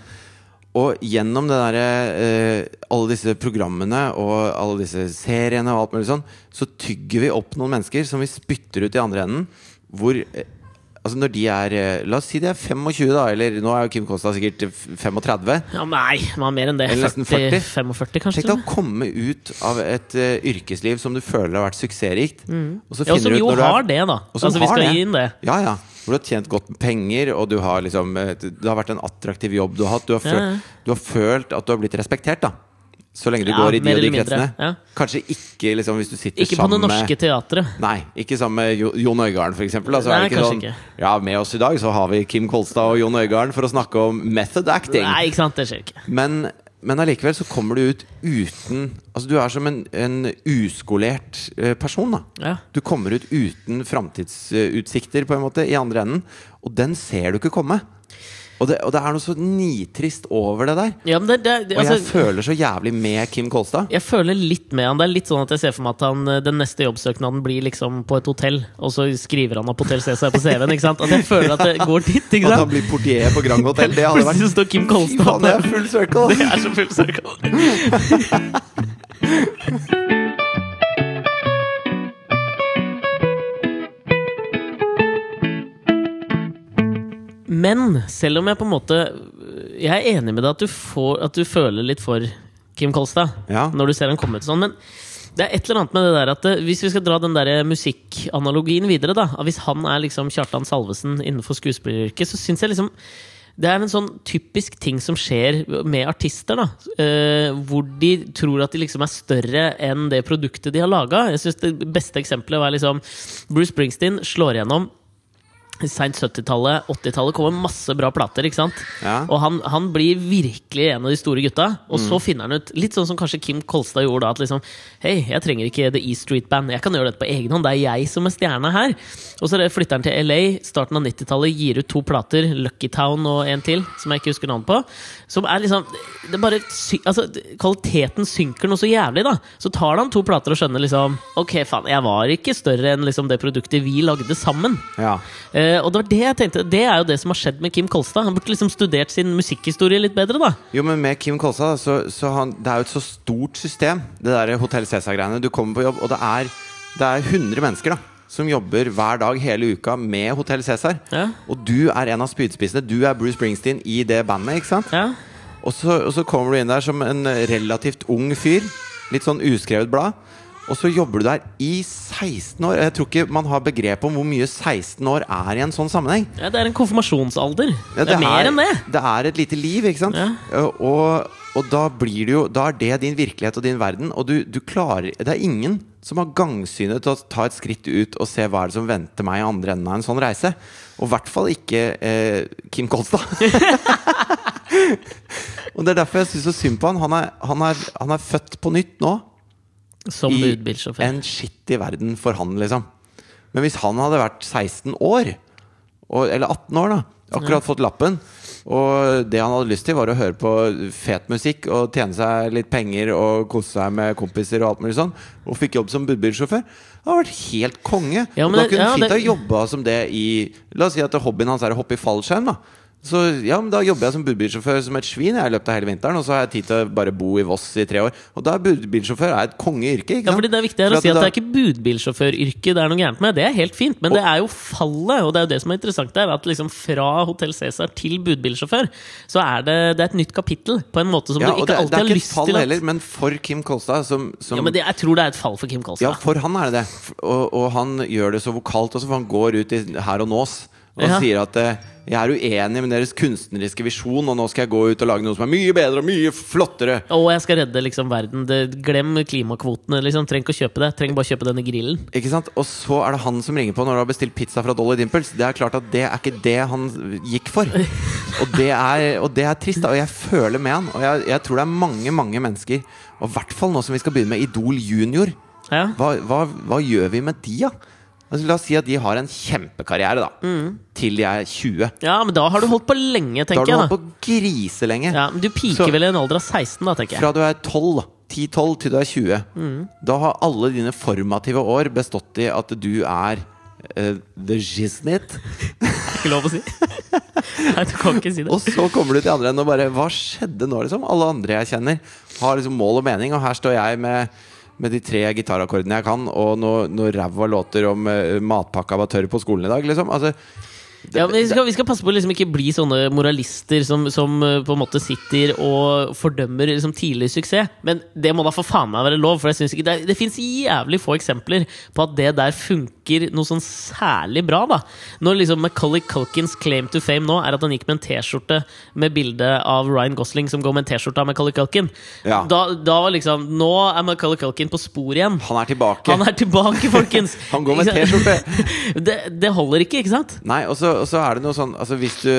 Og gjennom det derre eh, alle disse programmene og alle disse seriene og alt mulig sånn, så tygger vi opp noen mennesker som vi spytter ut i andre enden. Hvor eh, Altså når de er eh, La oss si de er 25, da. Eller nå er jo Kim Kosta sikkert eh, 35. ja, Nei, han er mer enn det. Eller nesten 40, 40. 45, kanskje. Tenk deg å komme ut av et uh, yrkesliv som du føler har vært suksessrikt. Og så Ja, og som du ut jo har det, da. Altså, vi skal det. gi inn det. Ja, ja. Hvor du har tjent godt med penger, og du har liksom eh, Det har vært en attraktiv jobb du har hatt. Du har, følt, ja. du har følt at du har blitt respektert, da. Så lenge du Ja, går i de og de kretsene. ja. Kanskje ikke liksom hvis du sitter Ikke på det norske teatret. Nei, ikke sammen med Jo- Jon Øigarden, for eksempel. Nei, ikke kanskje sånn ikke. Ja, med oss i dag så har vi Kim Kolstad og Jon Øigarden for å snakke om method acting. Nei, ikke sant, det skjer ikke. Men, men allikevel så kommer du ut uten Altså du er som en, en uskolert eh, person, da. Ja. Du kommer ut uten framtidsutsikter på en måte i andre enden, og den ser du ikke komme. Og det, og det er noe så nitrist over det der. Ja, men det, det, Og jeg altså, føler så jævlig med Kim Kolstad. jeg føler litt med han. Det er litt sånn at jeg ser for meg at han, eh, den neste jobbsøknaden blir liksom på et hotell, og så skriver han opp Hotell Cæsar på CV-en. ikke sant? At jeg føler at det går dit. ikke At han blir portier på Grand Hotel, det hadde vært står Kim Kolstad faen, det er full circle! Det er så full circle. Men selv om jeg på en måte Jeg er enig med deg at du, får, at du føler litt for Kim Kolstad Ja. når du ser han komme ut sånn, men det er et eller annet med det der at hvis vi skal dra den der musikkanalogien videre, da Hvis han er liksom Kjartan Salvesen innenfor skuespilleryrket, så syns jeg liksom det er en sånn typisk ting som skjer med artister. da eh, Hvor de tror at de liksom er større enn det produktet de har laga. Det beste eksempelet var liksom Bruce Springsteen slår igjennom Seint 70-tallet, 80-tallet kommer masse bra plater. ikke sant? Ja. Og han, han blir virkelig en av de store gutta. Og så finner han ut, litt sånn som kanskje Kim Kolstad gjorde da, at liksom Hei, jeg trenger ikke The E Street Band. Jeg kan gjøre dette på egen hånd. Det er jeg som er stjerna her. Og så flytter han til LA, starten av 90-tallet, gir ut to plater, Lucky Town og en til, som jeg ikke husker navnet på. Som er liksom det bare, altså, Kvaliteten synker noe så jævlig, da. Så tar han to plater og skjønner liksom Ok, faen, jeg var ikke større enn liksom det produktet vi lagde sammen. Ja. Eh, og det var det jeg tenkte Det er jo det som har skjedd med Kim Kolstad. Han burde liksom studert sin musikkhistorie litt bedre, da. Jo, men med Kim Kolstad, så, så han, det er jo et så stort system, det der Hotell Cæsar-greiene. Du kommer på jobb, og det er, det er 100 mennesker da som jobber hver dag hele uka med Hotell Cæsar. Ja. Og du er en av spydspissene. Du er Bruce Springsteen i det bandet, ikke sant? Ja. Og så, og så kommer du inn der som en relativt ung fyr. Litt sånn uskrevet blad. Og så jobber du der i 16 år. Jeg tror ikke man har begrep om hvor mye 16 år er i en sånn sammenheng. ja, Det er en konfirmasjonsalder. Ja, det er mer enn det. Det er et lite liv, ikke sant? Ja. Uh, Og, og da blir det jo Da er det din virkelighet og din verden. Og du, du klarer Det er ingen som har gangsynet til å ta et skritt ut og se hva er det som venter meg i andre enden av en sånn reise. Og i hvert fall ikke eh, Kim Kolstad. og det er derfor jeg syns så synd på han. Han er, han, er, han er født på nytt nå. Som i budbilsjåfør. en skittig verden for han, liksom. Men hvis han hadde vært 16 år, og, eller 18 år, da, akkurat fått lappen, og det han hadde lyst til, var å høre på fet musikk og tjene seg litt penger og kose seg med kompiser og alt mulig sånn, og fikk jobb som budbilsjåfør, det hadde vært helt konge. Ja, og da kunne kunne ja, han fint det- ha jobba som det i La oss si at hobbyen hans er å hoppe i fallskjerm, da. Så ja, men Da jobber jeg som budbilsjåfør som et svin jeg har løpt av hele vinteren. Og så har jeg tid til å bare bo i Voss i tre år. Og da er budbilsjåfør er et kongeyrke. Ja, fordi Det er viktig å si at det er ikke budbilsjåføryrket det er noe gærent med. Det er helt fint, men det er jo fallet, og det er jo det som er interessant der. At liksom fra Hotell Cæsar til budbilsjåfør, så er det, det er et nytt kapittel. På en måte som ja, du og ikke det, alltid det er har ikke et fall heller, men for Kim Kolstad som, som Ja, men det, Jeg tror det er et fall for Kim Kolstad. Ja, for han er det det. Og, og han gjør det så vokalt også, for han går ut i her og nås og Ja. sier at eh, jeg er uenig med deres kunstneriske visjon, og nå skal jeg gå ut og lage noe som er mye bedre og mye flottere. Og jeg skal redde liksom verden. Det, glem klimakvotene. liksom Trenger ikke å kjøpe det. Trenger bare kjøpe denne grillen. Ikke sant? Og så er det han som ringer på når du har bestilt pizza fra Dolly Dimples. Det er klart at det er ikke det han gikk for. Og det er, og det er trist, da. Og jeg føler med han. Og jeg, jeg tror det er mange, mange mennesker, og i hvert fall nå som vi skal begynne med Idol junior. Ja. Hva, hva, hva gjør vi med de, da? Altså, la oss si at de har en kjempekarriere, da. Til de er 20. ja, men da har du holdt på lenge, tenker jeg. Da har du holdt på griselenge. ja, men Du piker Så- vel i en alder av 16, da, tenker jeg. Fra du er 12, 10-12 til du er 20. Mm. Da har alle dine formative år bestått i at du er uh, the shiznit. Ikke lov å si. Nei, du kan ikke si det. Og så kommer du til andre enden og bare Hva skjedde nå, liksom? Alle andre jeg kjenner, har liksom mål og mening, og her står jeg med med de tre gitarakkordene jeg kan, og noe, noe ræva låter om uh, matpakka var tørr på skolen i dag, liksom. Altså, det, Ja, men vi skal, vi skal passe på å liksom ikke bli sånne moralister som, som eh, på en måte sitter og fordømmer liksom tidlig suksess. Men det må da for faen meg være lov, for jeg synes ikke det, det fins jævlig få eksempler på at det der funker noe sånn særlig bra. da Når liksom Macaulay Culkins claim to fame nå er at han gikk med en T-skjorte med bilde av Ryan Gosling som går med en T-skjorte av Macaulay Culkin. Ja. Da, da var liksom Nå er Macaulay Culkin på spor igjen. han er tilbake. Han er tilbake, folkens! Han går med? T-skjorte. det, det holder ikke, ikke sant? Nei, og så er det noe sånn Altså hvis du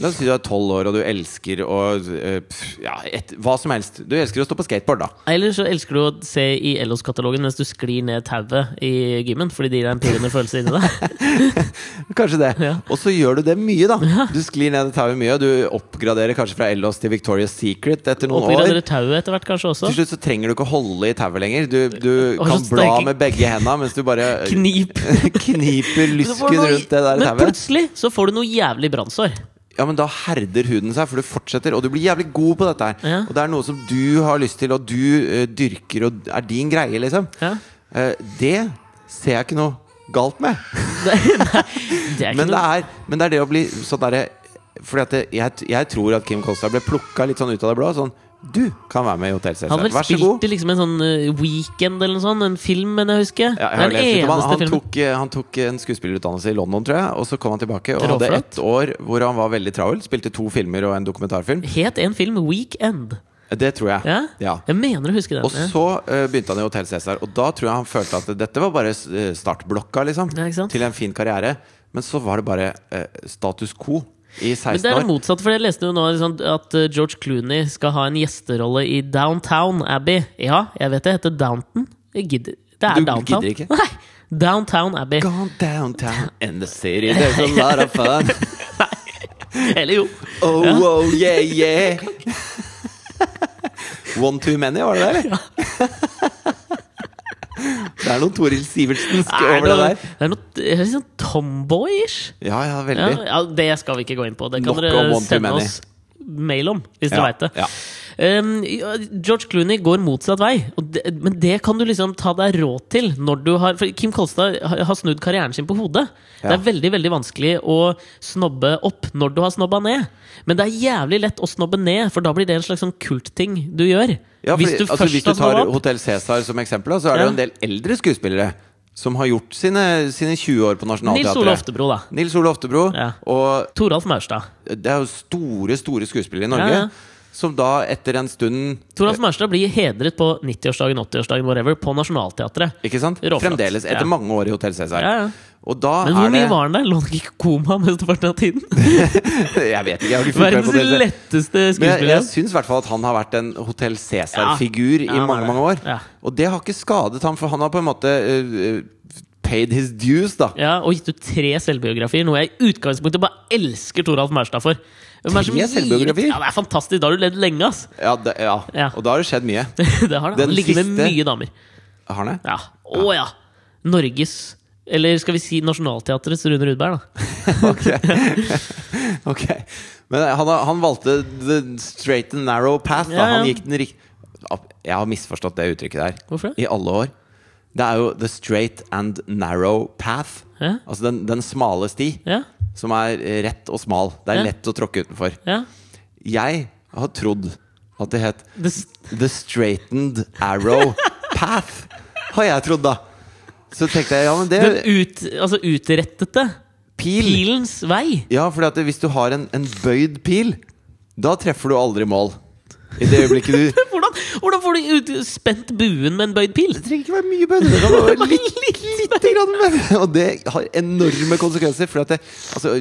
La oss si du er tolv år og du elsker å eh, Ja, et, hva som helst. Du elsker å stå på skateboard, da. Eller så elsker du å se i Ellos-katalogen mens du sklir ned tauet i gymmen fordi det gir deg en pirrende følelse inni deg. Kanskje det. Ja. Og så gjør du det mye, da. Du sklir ned tauet mye. og Du oppgraderer kanskje fra Ellos til Victoria's Secret etter noen år. Oppgraderer tauet etter hvert, kanskje også. Til slutt så trenger du ikke å holde i tauet lenger. Du, du kan bla med begge hendene mens du bare Knip. kniper lysken noe- rundt det der Men plutselig så får du noe jævlig brannsår. Ja, men da herder huden seg, for du fortsetter, og du blir jævlig god på dette her. Ja. Og det er noe som du har lyst til, og du uh, dyrker, og er din greie, liksom. Ja. Uh, det ser jeg ikke noe galt med. Det, nei, det er ikke Men det er, men det er det å bli sånn derre Fordi at det, jeg, jeg tror at Kim Kolstad ble plukka litt sånn ut av det blå. Sånn Du kan være med i Hotell Han Cæsar. vel Vær så god. i liksom en sånn eh, weekend eller noe sånt. En film, men jeg husker. Ja, jeg den han. Han tok, eh, han tok en skuespillerutdannelse i London, tror jeg. Og så kom han tilbake og hadde ett år hvor han var veldig travel. Spilte to filmer og en dokumentarfilm. Het en film Weekend. Det tror jeg. Ja? Ja. Jeg mener å huske den. Og så uh, begynte han i Hotell Cæsar, og da tror jeg han følte at dette var bare eh, startblokka liksom Ja, til en fin karriere. Men så var det bare uh, status quo i Men det er det motsatte, for jeg leste jo nå liksom, at eh, George Clooney skal ha en gjesterolle i Downtown Abbey. Ja, jeg vet det heter Downton. Jeg gidder. Det er Du Downtown. gidder ikke? Nei! Downtown Abbey. Gone downtown in the city, there's a lot of fun. Nei. Eller jo. Oh, Ja. oh, yeah, yeah. One too many, var det det, eller? Det er noe Toril Sivertsensk Er over det der. Det er noe det er litt sånn tomboyish. Ja, ja, Ja, veldig. ja, det skal vi ikke gå inn på. Det kan Nok dere sende oss mail om, hvis dere Ja, veit det. Ja. Um, George Clooney går motsatt vei, det, men det kan du liksom ta deg råd til når du har For Kim Kolstad har snudd karrieren sin på hodet. Det er veldig veldig vanskelig å snobbe opp når du har snobba ned. Men det er jævlig lett å snobbe ned, for da blir det en slags sånn kultting du gjør. Ja, for, hvis du altså, hvis du tar. Hotell Cæsar som eksempel, så er det Ja. jo en del eldre skuespillere som har gjort sine, sine 20 år på Nils Ole Oftebro, da. Nils Ole Oftebro. Ja. Og Toralf Maurstad. det er jo store, store skuespillere i Norge. Ja, ja. Som da etter en stund Toralf Maurstad blir hedret på 90-årsdagen, 80-årsdagen, whatever, på Nationaltheatret. Ikke sant? Råflott. Fremdeles, etter Ja. mange år i Hotell Cæsar. Ja, ja. Og da Men hvor er mye det var han der? Lå han ikke i koma mesteparten av tiden? Jeg vet ikke, jeg har ikke Verdens det. letteste Men jeg, jeg syns i hvert fall at han har vært en Hotell Cæsar-figur i mange mange år. Og det har ikke skadet ham, for han har på en måte uh, paid his dues, da. Ja, og gitt ut tre selvbiografier, noe jeg i utgangspunktet bare elsker Toralf Maurstad for. Hvem er som gir Ja, det er fantastisk! Da har du levd lenge, ass! Ja, det, ja. Ja. Og da har det skjedd mye. det har det. Den Han ligger med mye damer. Har han det? Ja. Å ja! Norges Eller skal vi si Nationaltheatrets Rune Rudberg, da. Ok. okay. Men han, han valgte the straight and narrow path. Ja. Han gikk den rikt... Jeg har misforstått det uttrykket der Hvorfor i alle år. Det er jo the straight and narrow path. Ja. Altså den, den smale sti, Ja, som er rett og smal. Det er Ja. lett å tråkke utenfor. ja. Jeg har trodd at det het The, The straightened arrow path. Har jeg trodd, da. Så tenkte jeg ja, men det den ut, altså utrettete Pil. pilens vei. Ja, for hvis du har en, en bøyd pil, da treffer du aldri mål. I det øyeblikket du Hvordan, hvordan får du ut, spent buen med en bøyd pil? Det trenger ikke være mye bøyd. Det kan være litt, litt grann bøyd. Og det har enorme konsekvenser. For at det, altså,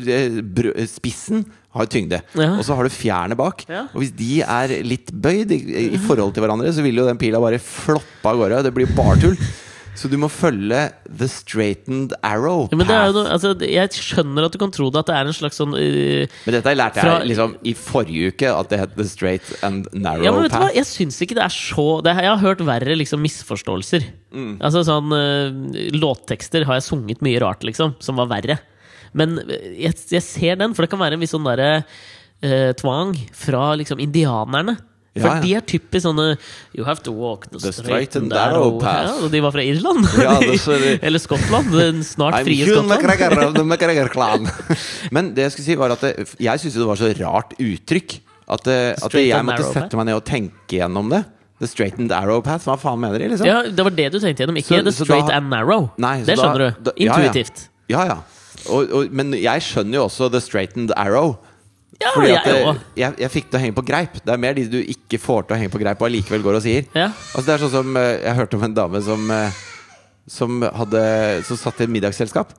brø- spissen har tyngde, Ja. og så har du fjærene bak. Ja. Og hvis de er litt bøyd i, i forhold til hverandre, så vil jo den pila bare floppe av gårde. Det blir bare tull. Så du må følge the straightened arrow Ja, men det jo path. noe, altså, jeg skjønner at du kan tro det, at det er en slags sånn uh, Men dette lærte jeg liksom i forrige uke, at det het The Straight and Narrow Ja, men vet du hva? Path. Jeg syns ikke det er så det, Jeg har hørt verre liksom misforståelser. Mm. Altså sånn uh, Låttekster har jeg sunget mye rart, liksom, som var verre. Men øh, jeg, jeg ser den, for det kan være en viss sånn derre uh, tvang fra liksom indianerne. For Ja, ja. de er typisk sånne You have to walk the, The straight, and narrow narrow path. Ja, og de var fra Irland. Det Eller Skottland. Den snart I'm frie Hugh Skottland. McGregor. Men det jeg skulle si var at det, jeg syntes det var så rart uttrykk at, det, at Straight jeg måtte sette meg ned og tenke gjennom det. The straight and arrow path. Hva faen mener de, liksom? Ja, Det var det du tenkte gjennom, ikke Så- the straight da- and narrow. Nei, det skjønner du. da- ja. Intuitivt. Ja, ja. Og, og, men jeg skjønner jo også the straightened arrow. Ja, Fordi at jeg, òg. jeg, jeg fikk til å henge på greip. Det er mer de du ikke får til å henge på greip, og allikevel går og sier. Ja. Altså Det er sånn som eh, Jeg hørte om en dame som eh, Som hadde Som satt i et middagsselskap.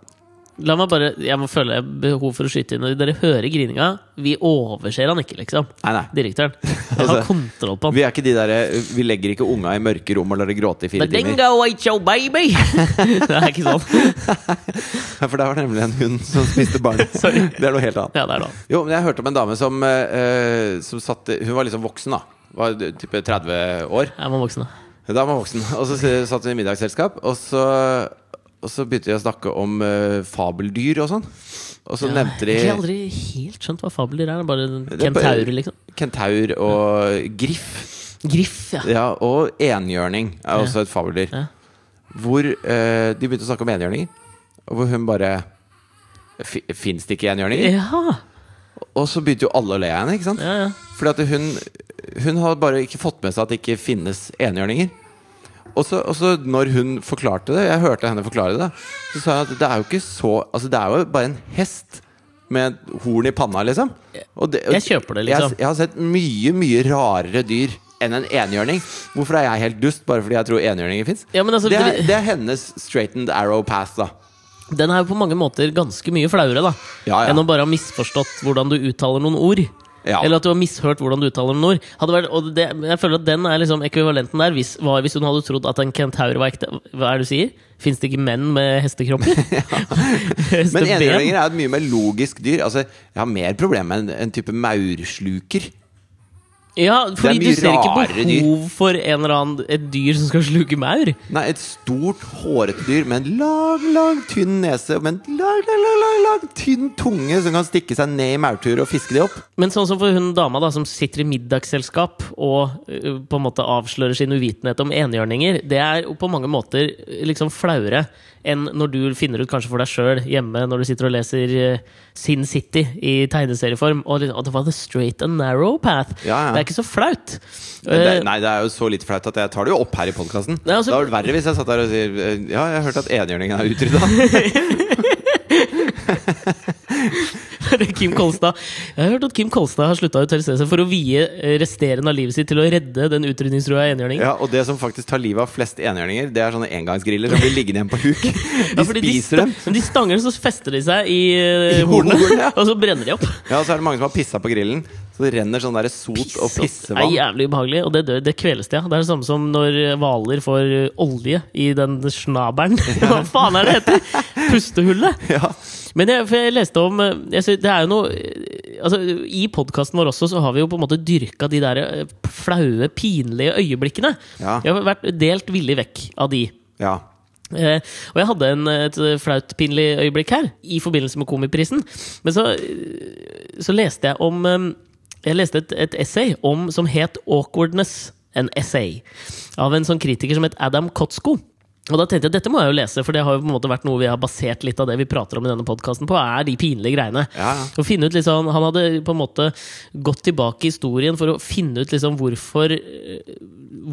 La meg bare, Jeg må føle behov for å skyte inn. Når dere hører grininga, vi overser han ikke, liksom. Nei, nei. Direktøren. Altså, har kontroll på han. Vi er ikke de der, eh, Vi legger ikke unga i mørke rom og lar dem gråte i fire The timer. dingo show, baby! det er ikke sånn. Ja, For det var nemlig en hund som spiste barn. Det er noe helt annet. Ja, det er det. Jo, men jeg hørte om en dame som, uh, som satt Hun var liksom voksen, da. Var type 30 år. Jeg var voksen, da. Da var voksen. Og så satt hun i middagsselskap, og så, og så begynte de å snakke om uh, fabeldyr og sånn. Og så nevnte de Jeg har aldri helt skjønt hva fabeldyr er. Bare er kentaur, liksom. kentaur og griff. Griff, ja. Ja, og enhjørning er også et fabeldyr. Ja. Hvor uh, de begynte å snakke om enhjørninger, og hvor hun bare Fins det ikke enhjørninger? Ja, Og så begynte jo alle å le av henne. ikke sant? ja, ja. Fordi at hun Hun har bare ikke fått med seg at det ikke finnes enhjørninger. Og så, og så når hun forklarte det, jeg hørte henne forklare det, så sa hun at det er jo ikke så Altså det er jo bare en hest med horn i panna, liksom. Og det, Jeg kjøper det, liksom. Jeg, jeg har sett mye, mye rarere dyr enn en enhjørning. Hvorfor er jeg helt dust bare fordi jeg tror enhjørninger fins? Ja, altså, det, er, det- det er hennes straightened arrow path, da. Den er jo på mange måter ganske mye flauere, da. Ja, ja. Enn å bare ha misforstått hvordan du uttaler noen ord. Ja. Eller at du har mishørt hvordan du uttaler noen ord. Hadde vært, og det, jeg føler at den er liksom ekvivalenten der hvis, var hvis hun hadde trodd at en kentaur var ekte. Hva er det du sier? Fins det ikke menn med hestekropper? Men enhjørninger er et mye mer logisk dyr. Altså, Jeg har mer problemer med en, en type maursluker. Ja, fordi du ser ikke behov for en eller annen, et dyr som skal sluke maur. Nei, et stort, hårete dyr med en lang, lang, tynn nese med en lang, lang, lang, lang, lang tynn tunge som kan stikke seg ned i maurturet og fiske de opp. Men sånn som for hun dama da som sitter i middagsselskap og uh, på en måte avslører sin uvitenhet om enhjørninger, det er på mange måter liksom flauere enn når du finner ut kanskje for deg sjøl hjemme når du sitter og leser Sin City i tegneserieform, og, liksom, det var the straight and narrow path. Ja, ja. Det er ikke så flaut. Men det, Eh, nei, det er jo så litt flaut at jeg tar det jo opp her i podkasten. Altså- det hadde vært verre hvis jeg satt der og sier eh, Ja, jeg har hørt at enhjørningen er utrydda. Kim Kolstad Jeg har hørt at Kim Kolstad har slutta å Hotell seg for å vie resterende av livet sitt til å redde den utrydningstrua enhjørningen. Ja, og det som faktisk tar livet av flest enhjørninger, det er sånne engangsgriller som blir liggende igjen på huk. De Ja, spiser spiser dem. Men de stanger, så fester de seg i, eh, I hornene, hornene, ja. og så brenner de opp. Ja, og så er det mange som har pissa på grillen, så det renner sånn der sot og pissevann. Det er jævlig ubehagelig, og det, dør, det kveles det av. Det er det samme som når hvaler får eh, olje i den snabelen. Hva faen er det heter? Pustehullet! Ja. Men jeg, for jeg leste om eh, jeg, Det er jo noe eh, altså, I podkasten vår også så har vi jo på en måte dyrka de der eh, flaue, pinlige øyeblikkene. Ja. Jeg har vært delt villig vekk av de. ja. Eh, og jeg hadde en, et flaut, pinlig øyeblikk her, i forbindelse med Komiprisen. Men så, så leste jeg om Jeg leste et, et essay om, som het 'Awkwardness'. En essay. Av en sånn kritiker som het Adam Kotsko. Og da tenkte jeg dette må jeg jo lese, for det har jo på en måte vært noe vi har basert litt av det vi prater om i denne podkasten på, er de pinlige greiene. Ja. Og finne ut sånn, Han hadde på en måte gått tilbake i historien for å finne ut liksom hvorfor eh,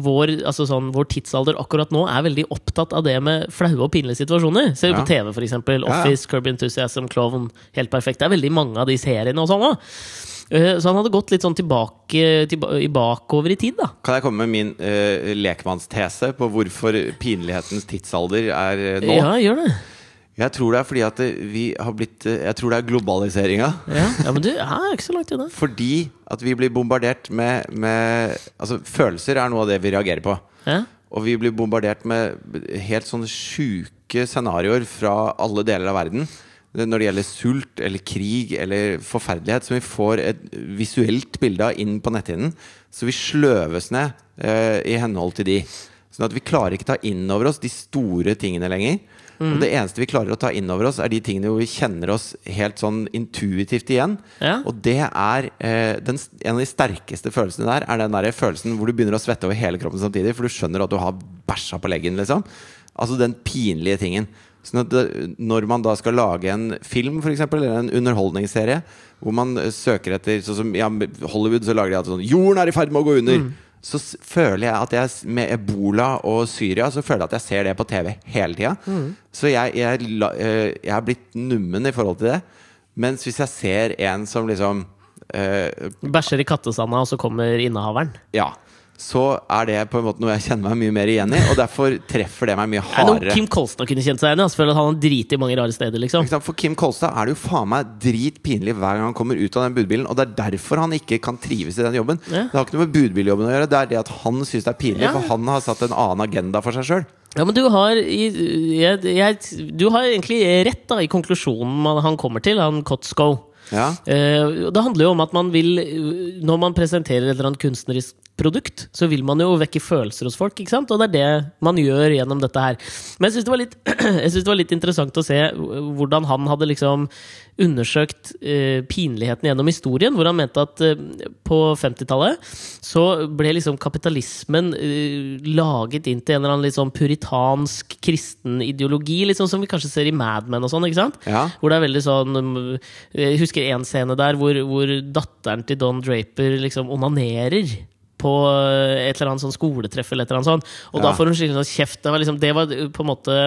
vår, altså sånn, vår tidsalder akkurat nå er veldig opptatt av det med flaue og pinlige situasjoner. Ser du Ja. på TV, for eksempel. Ja, ja. Office, Curb Enthusiasm, Klovn. Helt perfekt. Det er veldig mange av de seriene og sånn òg. Så han hadde gått litt sånn tilbake, tilbake, bakover i tid, da. Kan jeg komme med min uh, lekmannstese på hvorfor pinlighetens tidsalder er eh, nå? Ja, gjør det. Jeg tror det er fordi at eh, vi har blitt eh, Jeg tror det er globaliseringa. Ja, ja men du er ikke så langt unna. Fordi at vi blir bombardert med, med Altså, følelser er noe av det vi reagerer på. Ja. Og vi blir bombardert med helt sånne sjuke scenarioer fra alle deler av verden. Når det gjelder sult eller krig eller forferdelighet, som vi får et visuelt bilde av inn på netthinnen. Så vi sløves ned eh, i henhold til de. Sånn at vi klarer ikke ta inn over oss de store tingene lenger. Og det eneste vi klarer å ta inn over oss, er de tingene hvor vi kjenner oss helt sånn intuitivt igjen. Ja. Og det er eh, den, En av de sterkeste følelsene der er den der følelsen hvor du begynner å svette over hele kroppen samtidig, for du skjønner at du har bæsja på leggen, liksom. Altså den pinlige tingen. Sånn at når man da skal lage en film, for eksempel, eller en underholdningsserie, hvor man søker etter Sånn som ja, Hollywood, så lager de alltid sånn 'Jorden er i ferd med å gå under'. Så s- føler jeg at jeg med ebola og Syria Så føler jeg at jeg ser det på TV hele tida. Så jeg, jeg, eh, jeg er blitt nummen i forhold til det. Mens hvis jeg ser en som liksom Uh, Bæsjer i kattesanda, og så kommer innehaveren. Ja. Så er det på en måte noe jeg kjenner meg mye mer igjen i, og derfor treffer det meg mye Det er noe. Kim Kolstad kunne kjent seg igjen i. altså, For at han har driti i mange rare steder, liksom. For Kim Kolstad er det jo faen meg dritpinlig hver gang han kommer ut av den budbilen. Og det er derfor han ikke kan trives i den jobben. Ja. Det har ikke noe med budbiljobben å gjøre. Det er det at han syns det er pinlig, Ja. for han har satt en annen agenda for seg sjøl. Ja, men du har, jeg, jeg, du har egentlig rett da i konklusjonen han kommer til, han Kotsko. Ja. Eh, det handler jo om at man vil Når man presenterer et eller annet kunstnerisk produkt, så vil man jo vekke følelser hos folk. ikke sant? Og det er det man gjør gjennom dette her. Men jeg syns det, det var litt interessant å se hvordan han hadde liksom undersøkt eh, pinligheten gjennom historien. Hvor han mente at eh, på 50-tallet så ble liksom kapitalismen eh, laget inn til en eller annen litt sånn puritansk kristen ideologi, sånn som vi kanskje ser i Mad Men og sånn. ikke sant? Ja. Hvor det er veldig sånn um, Jeg husker en scene der hvor, hvor datteren til Don Draper liksom onanerer på uh, et eller annet sånn skoletreff eller et eller annet sånt. Og da får hun skikkelig sånn kjeft. Det var, liksom, det var uh, på en måte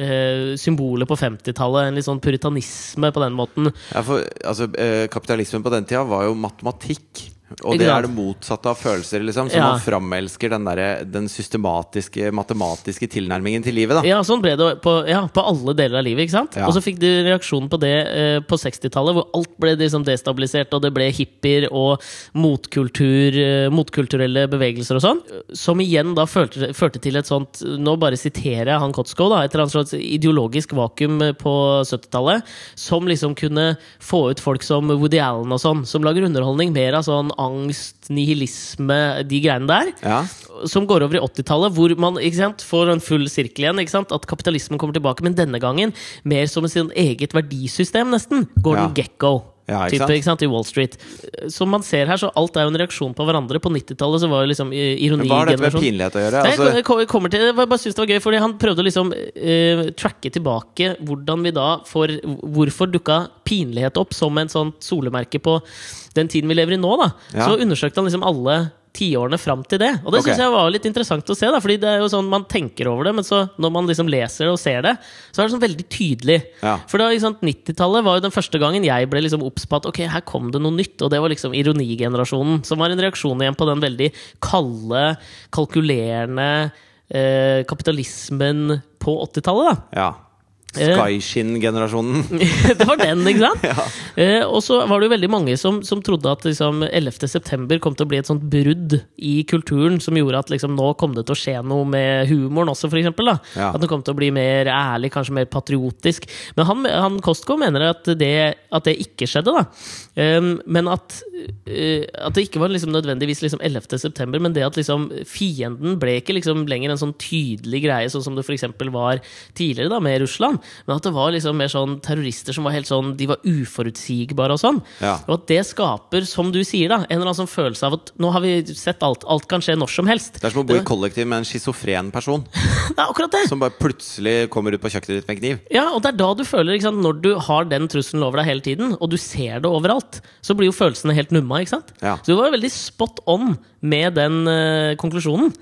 eh, symbolet på 50-tallet. En litt sånn puritanisme på den måten. Ja, for altså, eh, kapitalismen på den tida var jo matematikk. Og det er det motsatte av følelser, liksom. Så Ja. man framelsker den, der, den systematiske, matematiske tilnærmingen til livet, da. Ja, sånn ble det på, ja, på alle deler av livet. ikke sant? Ja. Og så fikk du reaksjonen på det eh, på 60-tallet, hvor alt ble liksom destabilisert, og det ble hippier og motkultur, eh, motkulturelle bevegelser og sånn. Som igjen da førte, førte til et sånt Nå bare siterer jeg han Kotsko, da. Et eller annet slags ideologisk vakuum på 70-tallet. Som liksom kunne få ut folk som Woody Allen og sånn, som lager underholdning mer av sånn angst, nihilisme, de greiene der Ja. som går over i 80-tallet, hvor man sant, får en full sirkel igjen. Ikke sant? At kapitalismen kommer tilbake, men denne gangen mer som sin eget verdisystem, nesten. Gordon Ja. Gekko. Ja, ikke type, sant? ikke sant? I Wall Street. Som man ser her, så alt er jo en reaksjon på hverandre. På 90-tallet så var jo liksom eh, ironi hva har dette med pinlighet å gjøre? Nei, Altså, jeg, jeg kommer til, jeg bare synes det var gøy, fordi han prøvde å liksom uh, tracke tilbake hvordan vi da får Hvorfor dukka pinlighet opp som en sånn solemerke på den tiden vi lever i nå, da. Ja. Så undersøkte han liksom alle tiårene fram til det. Og det okay. synes jeg var litt interessant å se, da, fordi det er jo sånn man tenker over det, men så når man liksom leser det og ser det, så er det sånn veldig tydelig. Ja. For da, ikke sant, 90-tallet var jo den første gangen jeg ble liksom obs på at ok, her kom det noe nytt, og det var liksom ironigenerasjonen, som var en reaksjon igjen på den veldig kalde, kalkulerende eh, kapitalismen på 80-tallet, da. Ja. Eh. Skyshin-generasjonen. det var den, ikke sant? Ja. Eh, og så var det jo veldig mange som, som trodde at liksom, 11. september kom til å bli et sånt brudd i kulturen som gjorde at liksom, nå kom det til å skje noe med humoren også, eksempel. Ja. At det kom til å bli mer ærlig, kanskje mer patriotisk. Men han, han Kostko mener at det, at det ikke skjedde, da. Um, men at, eh, at det ikke var liksom nødvendigvis liksom 11. september, men det at liksom fienden ble ikke liksom lenger en sånn tydelig greie, sånn som det f.eks. var tidligere da, med Russland. Men at det var liksom mer sånn terrorister som var helt sånn De var uforutsigbare og sånn. Ja. Og at det skaper, som du sier, da en eller annen sånn følelse av at nå har vi sett alt. Alt kan skje når som helst. Det er som å bo i kollektiv med en schizofren person Det er akkurat det! som bare plutselig kommer ut på kjøkkenet ditt med en kniv. Ja, og det er da du føler, ikke sant, når du har den trusselen over deg hele tiden, og du ser det overalt, så blir jo følelsene helt numma, ikke sant? Ja. Så du var jo veldig spot on med den eh, konklusjonen.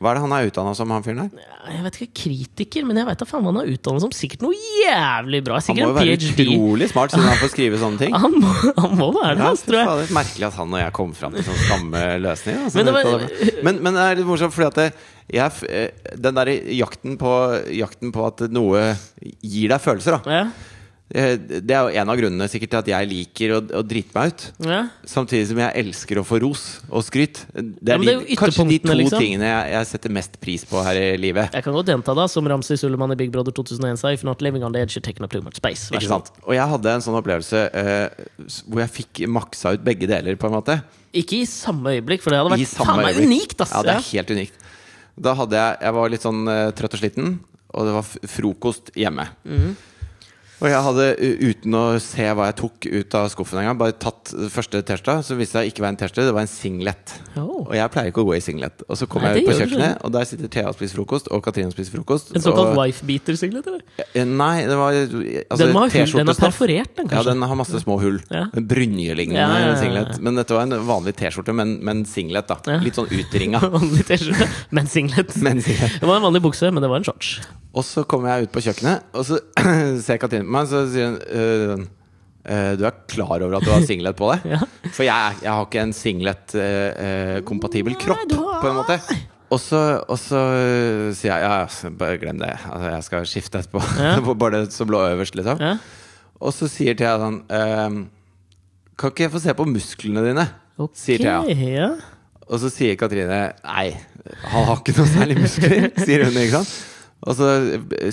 Hva er det han er utdanna som, han fyren der? Jeg vet ikke, kritiker, men jeg vet da faen hva han er utdannet som. Sikkert noe jævlig bra. Han må jo være ph.d. utrolig smart siden han får skrive sånne ting. Han må, han må være det, Ja, altså, tror jeg. Det er Merkelig at han og jeg kom fram til sånn samme løsning. Altså, Men det var- men, men det er litt morsomt, fordi at det, jeg, eh, den der jakten på, jakten på at noe gir deg følelser, da. Ja, Det er jo en av grunnene sikkert til at jeg liker å, å drite meg ut. ja. Samtidig som jeg elsker å få ros og skryt. Det er, ja, det er de, kanskje de to liksom. tingene jeg, jeg setter mest pris på her i livet. Jeg kan godt gjenta da, som Ramsay Suleman i Big Brother 2001 sa. If not living on the edge, you're taking up too much space. Ikke sant? Og jeg hadde en sånn opplevelse uh, hvor jeg fikk maksa ut begge deler, på en måte. Ikke i samme øyeblikk, for det hadde vært faen meg unikt, ass! Ja, det er helt unikt. Da hadde jeg Jeg var litt sånn uh, trøtt og sliten, og det var frokost hjemme. Mhm. Og jeg hadde, uten å se hva jeg tok ut av skuffen engang, bare tatt det første T-skjorta, Så viste seg ikke være en T-skjorte, det var en singlet. Oh. Og jeg pleier ikke å gå i singlet. Og så kom Nei, jeg ut på det kjøkkenet, og der sitter Thea og spiser frokost, og Katrine spiser frokost. En såkalt og, wife-beater-singlet, eller? Eh, Nei, det var altså, den, var, hull- den er perforert, den, Ja, den har masse små hull. Ja. En Brynje-lignende Ja, ja, ja, singlet. Men dette var en vanlig T-skjorte, men, men singlet, da. Litt sånn utringa. Vanlig T-skjorte, men singlet. Men singlet. Det var en vanlig bukse, men det var en shorts. Og så kommer jeg ut på kjøkkenet, og så ser Katrine meg, så sier hun Uh, øh, Du er klar over at du har singlet på deg? Ja. For jeg, jeg har ikke en singlet-kompatibel kropp, uh, kropp, på en måte. Og så, og så øh, sier jeg ja, bare glem det. Altså, jeg skal skifte etterpå. Ja. Bare det som lå øverst, liksom. Ja. Og så sier Thea sånn Kan ikke jeg få se på musklene dine? Ok, Sier Thea. ja. Og så sier Katrine Nei, han har ikke noe særlig muskler, sier hun. ikke sant? Og så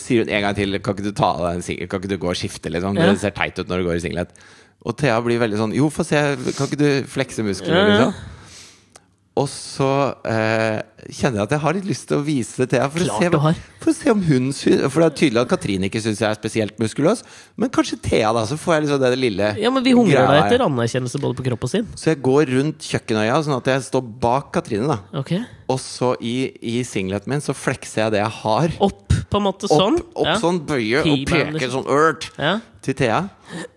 sier hun en gang til Kan ikke du ta av deg en singlet? Kan ikke du gå og skifte? Liksom? Ja. Det ser teit ut når du går i singlet. Og Thea blir veldig sånn Jo, få se, kan ikke du flekse musklene? Liksom? Og så eh, kjenner jeg at jeg har litt lyst til å vise det Thea. For, å se, for å se om hun synes For det er tydelig at Katrine ikke syns jeg er spesielt muskuløs. Men kanskje Thea, da. Så får jeg liksom det lille ja, men vi hungrer da deg etter anerkjennelse både på kropp og sinn. Så jeg går rundt kjøkkenøya, sånn at jeg står bak Katrine. da Okay. Og så i, i singleten min så flekser jeg det jeg har. Opp, på en måte sånn. Opp, opp ja. sånn, bøye og peke liksom. sånn ørt Ja. Til Thea.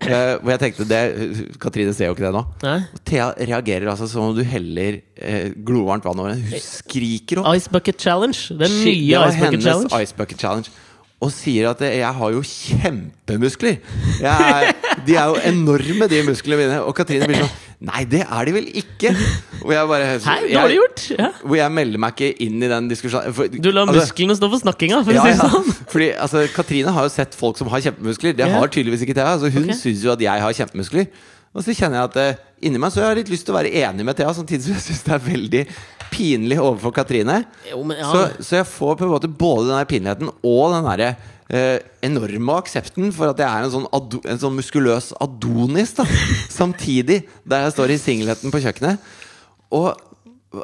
Eh, hvor jeg tenkte det Katrine ser jo ikke det nå. Nei. Og Thea reagerer altså som om du heller eh, glovarmt vann over henne. Hun skriker opp. Ice Bucket Challenge. Den nye Ice Bucket Challenge. Ice Bucket Challenge. Og sier at jeg har jo kjempemuskler. Jeg er, de er jo enorme, de musklene mine. Og Katrine blir sånn Nei, det er de vel ikke? Hvor jeg bare jeg- dårlig gjort! Ja. Hvor jeg melder meg ikke inn i den diskusjonen. For, Du lar altså, musklene stå for snakkinga, for å ja, si det ja. sånn. Fordi altså, Katrine har jo sett folk som har kjempemuskler. Det Ja. har tydeligvis ikke Thea. Så hun okay. syns jo at jeg har kjempemuskler. Og så kjenner jeg at uh, inni meg så har jeg litt lyst til å være enig med Thea, samtidig som jeg syns det er veldig pinlig overfor Katrine. Jo, men ja. Så, så jeg får på en måte både den der pinligheten og den derre eh, enorme aksepten for at jeg er en sånn, ado, en sånn muskuløs Adonis, da. Samtidig, der jeg står i singleten på kjøkkenet. Og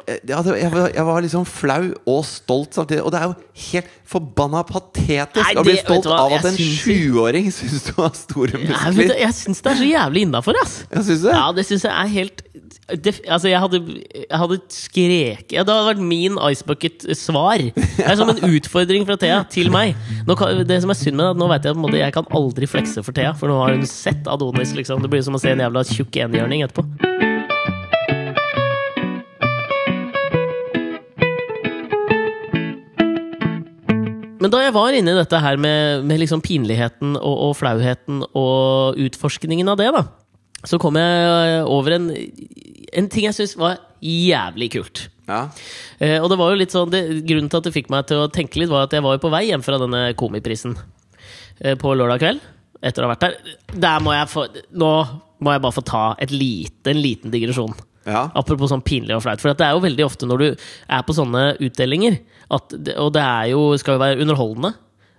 eh, ja, det, jeg, var, jeg var liksom flau og stolt samtidig. Og det er jo helt forbanna patetisk Nei, å bli stolt hva, av at en sjuåring syns du har store Nei, muskler. jeg syns det er så jævlig innafor, ass. Det. Ja, det syns jeg er helt det, altså jeg hadde, jeg hadde skreket ja, Det hadde vært min ice bucket svar Det er som en utfordring fra Thea til meg. Kan, det som er synd med det, at nå vet jeg på en måte jeg kan aldri flekse for Thea, for nå har hun sett Adonis. Liksom. Det blir som å se en jævla tjukk enhjørning etterpå. Men da jeg var inne i dette her med, med liksom pinligheten og, og flauheten og utforskningen av det, da så kom jeg over en, en ting jeg syns var jævlig kult. Ja. Eh, og det var jo litt sånn det, Grunnen til at det fikk meg til å tenke litt, var at jeg var jo på vei hjem fra denne komiprisen eh, på lørdag kveld. Etter å ha vært der. Der må jeg få Nå må jeg bare få ta et lite, en liten digresjon. ja. Apropos sånn pinlig og flaut. For det er jo veldig ofte når du er på sånne utdelinger, at, og det er jo, skal jo være underholdende,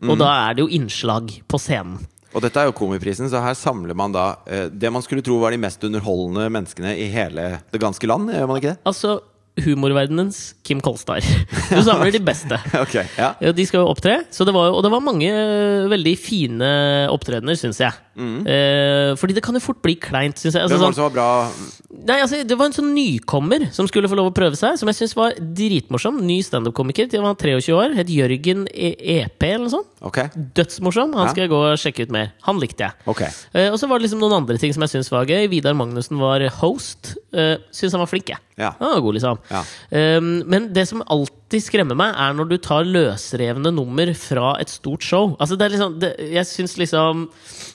og da er det jo innslag på scenen. Og dette er jo Komiprisen, så her samler man da eh, det man skulle tro var de mest underholdende menneskene i hele det ganske land. Gjør man ikke det? Altså humorverdenens Kim Kolstad. Du samler de beste. okay, ja. De skal jo opptre, så det var, og det var mange øh, veldig fine opptredener, syns jeg. Eh, fordi det kan jo fort bli kleint, syns jeg. Altså, det, var sånn, var bra? nei, altså, det var en sånn nykommer som skulle få lov å prøve seg, som jeg syns var dritmorsom. Ny standup-komiker. Han var 23 år, het Jørgen E- EP eller noe sånt. Ok, Dødsmorsom. Han skal jeg gå og sjekke ut mer. Han likte jeg. Okay. Uh, og så var det liksom noen andre ting som jeg syns var gøy. Vidar Magnussen var host. Uh, syns han var flink, jeg. Ja. Han var god, liksom. Ja. Um, men det som alltid skremmer meg, er når du tar løsrevne nummer fra et stort show. Altså det er liksom, det, jeg syns liksom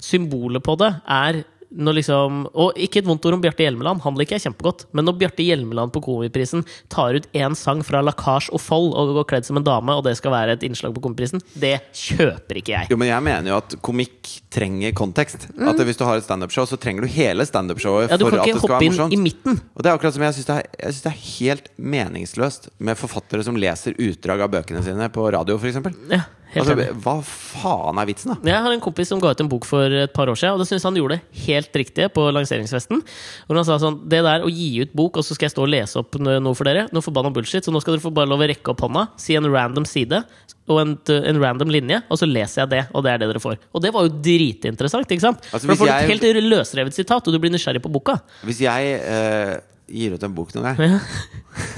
Symbolet på det er liksom Og ikke et vondt ord om Bjarte Hjelmeland, han liker jeg kjempegodt. Men når Bjarte Hjelmeland på Komiprisen tar ut én sang fra Lacage og Fold og går kledd som en dame, og det skal være et innslag på Komiprisen, det kjøper ikke jeg. Jo, men jeg mener jo at komikk trenger kontekst. At Hvis du har et standupshow, så trenger du hele standupshowet. Mm. Ja, Du for kan at ikke det skal hoppe inn i midten. Og det er akkurat som jeg syns det, det er helt meningsløst med forfattere som leser utdrag av bøkene sine på radio, f.eks. Ja, Altså, hva faen er vitsen, da? Jeg har en kompis som ga ut en bok for et par år siden, og det syns han gjorde helt riktig på lanseringsfesten. Hvor han sa sånn Det der å gi ut bok, og så skal jeg stå og lese opp noe for dere, noe forbanna bullshit, så nå skal dere få bare lov å rekke opp hånda, si en random side og en, en random linje, og så leser jeg det, og det er det dere får. Og det var jo dritinteressant, ikke sant? Altså, for da får du et helt løsrevet sitat, og du blir nysgjerrig på boka. Hvis jeg uh, gir ut en bok noen gang, Ja.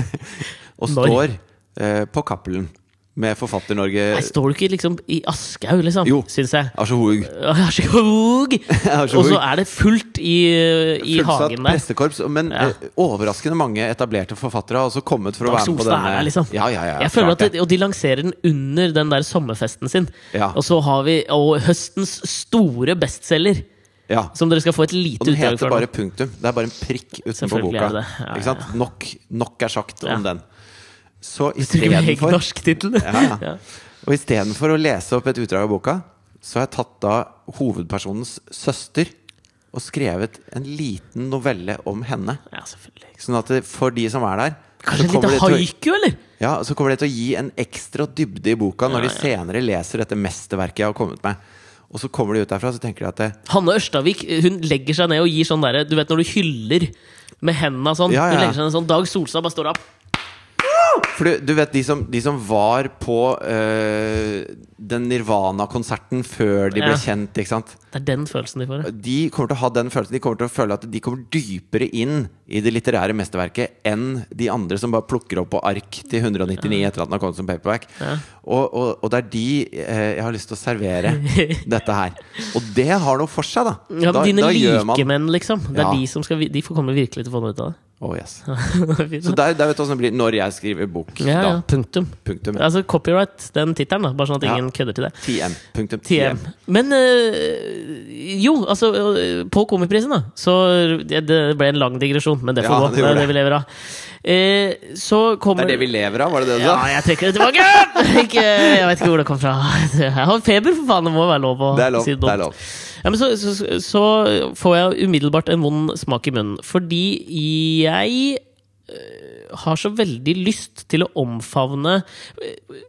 og står uh, på Cappelen med Forfatter-Norge står du ikke liksom i Aschehoug, liksom? Jo. Syns jeg. Aschehoug. Og så er det fullt i, i Fullsatt hagen der. pressekorps. Men Ja. eh, overraskende mange etablerte forfattere har også kommet for å være med på denne. er der, liksom. Ja, ja, ja, jeg føler at det, Og de lanserer den under den der sommerfesten sin. Ja. Og så har vi og høstens store bestselger, ja. som dere skal få et lite Og den heter bare punktum. Det er bare en prikk utenfor Selvfølgelig boka. er det Ikke? Nok, nok er sagt om den. Så istedenfor. Ja, ja. Ja. Og istedenfor å lese opp et utdrag av boka, så har jeg tatt da hovedpersonens søster og skrevet en liten novelle om henne. Ja, selvfølgelig. Sånn at det, for de som er der Kanskje så en liten haiku, eller? Ja, så kommer det til å gi en ekstra dybde i boka når de senere leser dette mesterverket jeg har kommet med. Og så kommer de ut derfra så tenker de at det, Hanne Ørstavik hun legger seg ned og gir sånn derre Du vet når du hyller med hendene sånn? Ja, ja, Hun legger seg ned sånn Dag Solstad bare står opp. For du, vet, de som, de som var på øh, den Nirvana-konserten før de ble Ja. kjent, ikke sant? Det er den følelsen de får. ja. De kommer til å ha den følelsen De kommer til å føle at de kommer dypere inn i det litterære mesterverket enn de andre som bare plukker opp på ark til 199 etter at den har kommet som paperback. Ja. Og, og, og det er de eh, jeg har lyst til å servere dette her. Og det har noe for seg, da. Ja, men da, dine gjør man likemenn, liksom. Det er Ja. de som skal vi- De får komme virkelig til å få noe ut av det. Oh, yes. Så der, der vet du hvordan det blir når jeg skriver bok. ja, ja, punktum. Punktum. Altså copyright, den tittelen. Bare sånn at ingen kødder til det. TM. Punktum. TM. Men øh, jo, altså øh, På Komiprisen, da. Så ja, Det ble en lang digresjon, men det får gå. det det. vi lever av. Eh, kommer Det er det vi lever av, var det det du Ja, jeg trekker det tilbake! Ikke, jeg vet ikke hvor det kom fra. Jeg har feber, for faen. Det må være lov å Det er lov. si Det dumt. er lov. Ja, men så, så, så får jeg umiddelbart en vond smak i munnen. Fordi jeg øh, har så veldig lyst til å omfavne øh,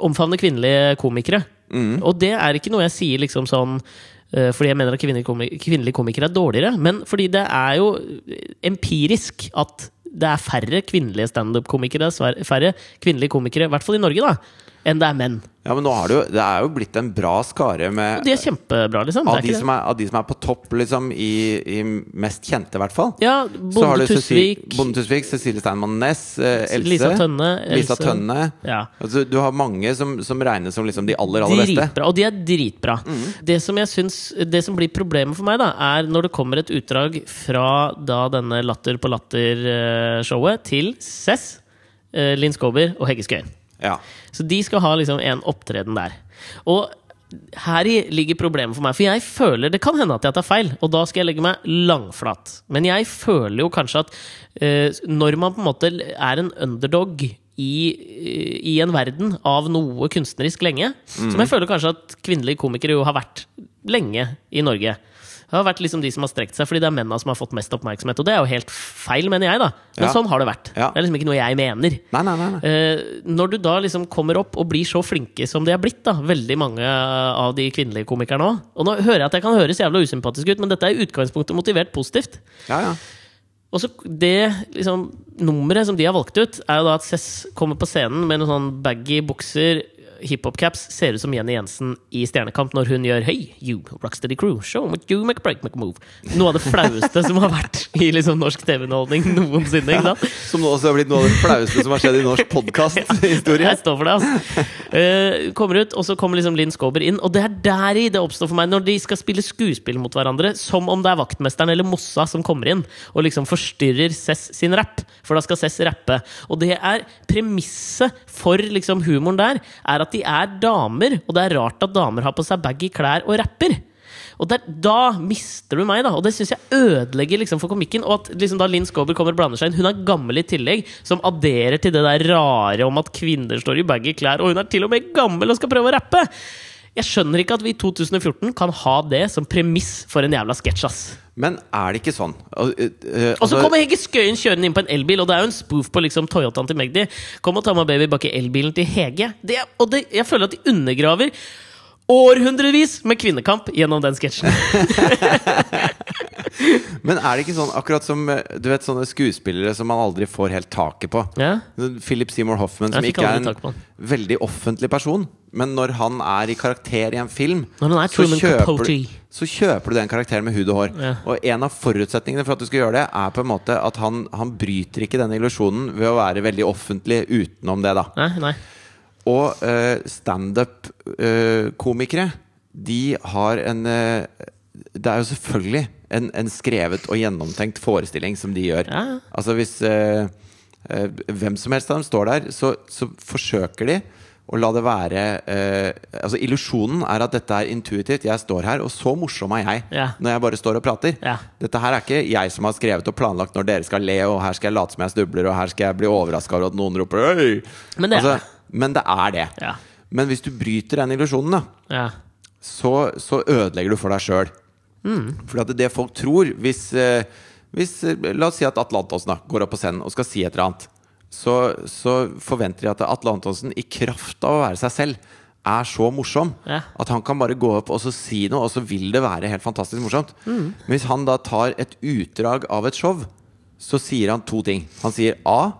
Omfavne kvinnelige komikere. Mm. Og det er ikke noe jeg sier liksom sånn fordi jeg mener at kvinnelige komikere er dårligere, men fordi det er jo empirisk at det er færre kvinnelige standup-komikere, færre kvinnelige komikere, i hvert fall i Norge, da, enn det er menn. Ja, men nå har det jo Det er jo blitt en bra skare med Og de er kjempebra, liksom. av de, som er, av de som er på topp, liksom, i, i mest kjente, i hvert fall. Ja, Bonde Tusvik, Bonde Tusvik, Cecilie Steinmann Næss, eh, Else. Lisa Tønne, Lisa Else. Tønne. Ja. Altså, du har mange som, som regnes som liksom de aller, aller beste. Dritbra, og de er dritbra. Det som jeg syns Det som blir problemet for meg, da er når det kommer et utdrag fra da denne Latter på latter-showet til Cess, eh, Linn Skåber og Hegge Skøyen. Ja. Så de skal ha liksom en opptreden der. Og her ligger problemet for meg. For jeg føler Det kan hende at jeg tar feil, og da skal jeg legge meg langflat. Men jeg føler jo kanskje at uh, når man på en måte er en underdog i, i en verden av noe kunstnerisk lenge, som jeg føler kanskje at kvinnelige komikere jo har vært lenge i Norge. Det har vært liksom de som har strekt seg, fordi det er mennene som har fått mest oppmerksomhet. Og det er jo helt feil, mener jeg, da. Men Ja. sånn har det vært. Ja. Det er liksom ikke noe jeg mener. Nei, nei, nei. Eh, når du da liksom kommer opp og blir så flinke som de er blitt, da veldig mange av de kvinnelige komikerne òg Og nå hører jeg at jeg kan høres jævla usympatisk ut, men dette er i utgangspunktet motivert positivt. Ja, ja. Og så det liksom, nummeret som de har valgt ut, er jo da at Cess kommer på scenen med noen sånn baggy bukser, hiphop-caps, ser ut som Jenny Jensen i Stjernekamp når hun gjør Hey, you rocksteady crew, show what you make break, make move. Noe av det flaueste som har vært i liksom norsk TV-underholdning noensinne. sant? Som også har blitt noe av det flaueste som har skjedd i norsk podkasthistorie. Jeg står for det, altså. Uh, kommer ut, og så kommer liksom Linn Skåber inn. Og det er deri det oppstår for meg, når de skal spille skuespill mot hverandre, som om det er vaktmesteren eller Mossa som kommer inn og liksom forstyrrer Cess sin rapp. For da skal Cess rappe. Og det er premisset for liksom humoren der, er at de er damer, og det er rart at damer har på seg baggy klær og rapper. Og der, Da mister du meg, da. Og det syns jeg ødelegger liksom for komikken. Og at liksom da Linn Skåber kommer og blander seg inn Hun er gammel i tillegg, som adderer til det der rare om at kvinner står i baggy klær. Og hun er til og med gammel og skal prøve å rappe! Jeg skjønner ikke at vi i 2014 kan ha det som premiss for en jævla sketsj. Men er det ikke sånn eh, eh, Og så altså- kommer Hege Skøyen kjørende inn på en elbil, og det er jo en spoof på liksom Toyotaen til Magdi. Kom og ta med baby bak i elbilen til Hege. Det, og det, jeg føler at de undergraver århundrevis med kvinnekamp gjennom den sketsjen. Men er det ikke sånn akkurat som eh, du vet sånne skuespillere som man aldri får helt taket på? Ja? Philip Seymour Hoffman, som ikke er en veldig offentlig person. Men når han er i karakter i en film, så, kjøper, du- så kjøper du den karakteren med hud og hår. Ja. Og en av forutsetningene for at du skal gjøre det, er på en måte at han, han bryter ikke denne illusjonen ved å være veldig offentlig utenom det, da. Nei, nei. Og uh, standup-komikere, de har en uh, Det er jo selvfølgelig en, en skrevet og gjennomtenkt forestilling som de gjør. Ja. Altså hvis uh, eh, hvem som helst av dem står der, så, så forsøker de å la det være eh, Altså Illusjonen er at dette er intuitivt. Jeg står her, og så morsom er jeg Ja. når jeg bare står og prater. Ja. Dette her er ikke jeg som har skrevet og planlagt når dere skal le, og her skal jeg late som jeg snubler, og her skal jeg bli overraska over at noen roper Øy! Men det er altså, men det er det. Ja. Men hvis du bryter den illusjonen, da, så, så ødelegger du for deg sjøl. Mm. For at det folk tror Hvis, eh, hvis eh, La oss si at Atle Antonsen går opp på scenen og skal si et eller annet. Så, så forventer de at Atle Antonsen, i kraft av å være seg selv, er så morsom Ja. at han kan bare gå opp og så si noe, og så vil det være helt fantastisk morsomt. Mm. Men hvis han da tar et utdrag av et show, så sier han to ting. Han sier A.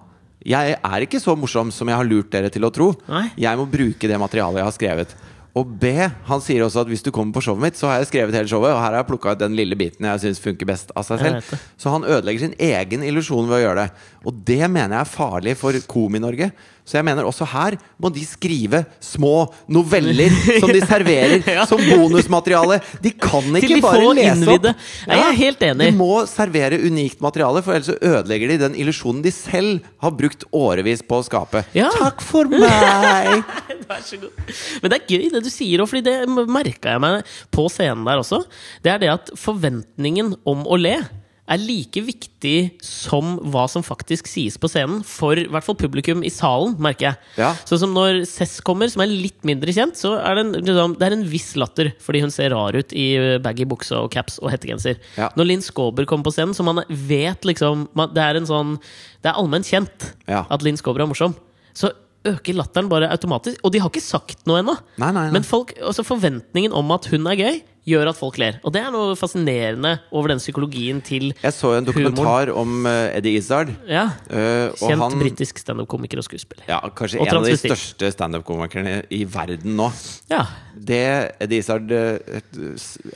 Jeg er ikke så morsom som jeg har lurt dere til å tro. Nei. Jeg må bruke det materialet jeg har skrevet. Og B, han sier også at hvis du kommer på showet mitt, så har jeg skrevet hele showet, og her har jeg plukka ut den lille biten jeg syns funker best av seg selv. Så han ødelegger sin egen illusjon ved å gjøre det. Og det mener jeg er farlig for Komi-Norge. Så jeg mener også her må de skrive små noveller som de serverer Ja. som bonusmateriale. De kan ikke de bare lese innvidde. opp. Ja, jeg er helt enig. De må servere unikt materiale, for ellers ødelegger de den illusjonen de selv har brukt årevis på å skape. Ja. Takk for meg! Vær så god. Men det er gøy det du sier, òg, fordi det merka jeg meg på scenen der også. Det er det at forventningen om å le er like viktig som hva som faktisk sies på scenen, for i hvert fall publikum i salen, merker jeg. Ja. Sånn som når Cess kommer, som er litt mindre kjent, så er det en, liksom, det er en viss latter fordi hun ser rar ut i uh, baggy bukse og caps og hettegenser. Ja. Når Linn Skåber kommer på scenen, så man vet liksom man, Det er en sånn Det er allment kjent Ja. at Linn Skåber er morsom. Så øker latteren bare automatisk. Og de har ikke sagt noe ennå. Men folk, altså forventningen om at hun er gøy, gjør at folk ler. Og det er noe fascinerende over den psykologien til Jeg så en dokumentar om eh, Eddie Izzard. ja, eh, kjent han, britisk standup-komiker og skuespiller. ja, kanskje Og en av de største standup-komikerne i verden nå. Ja. Det Eddie Izzard eh,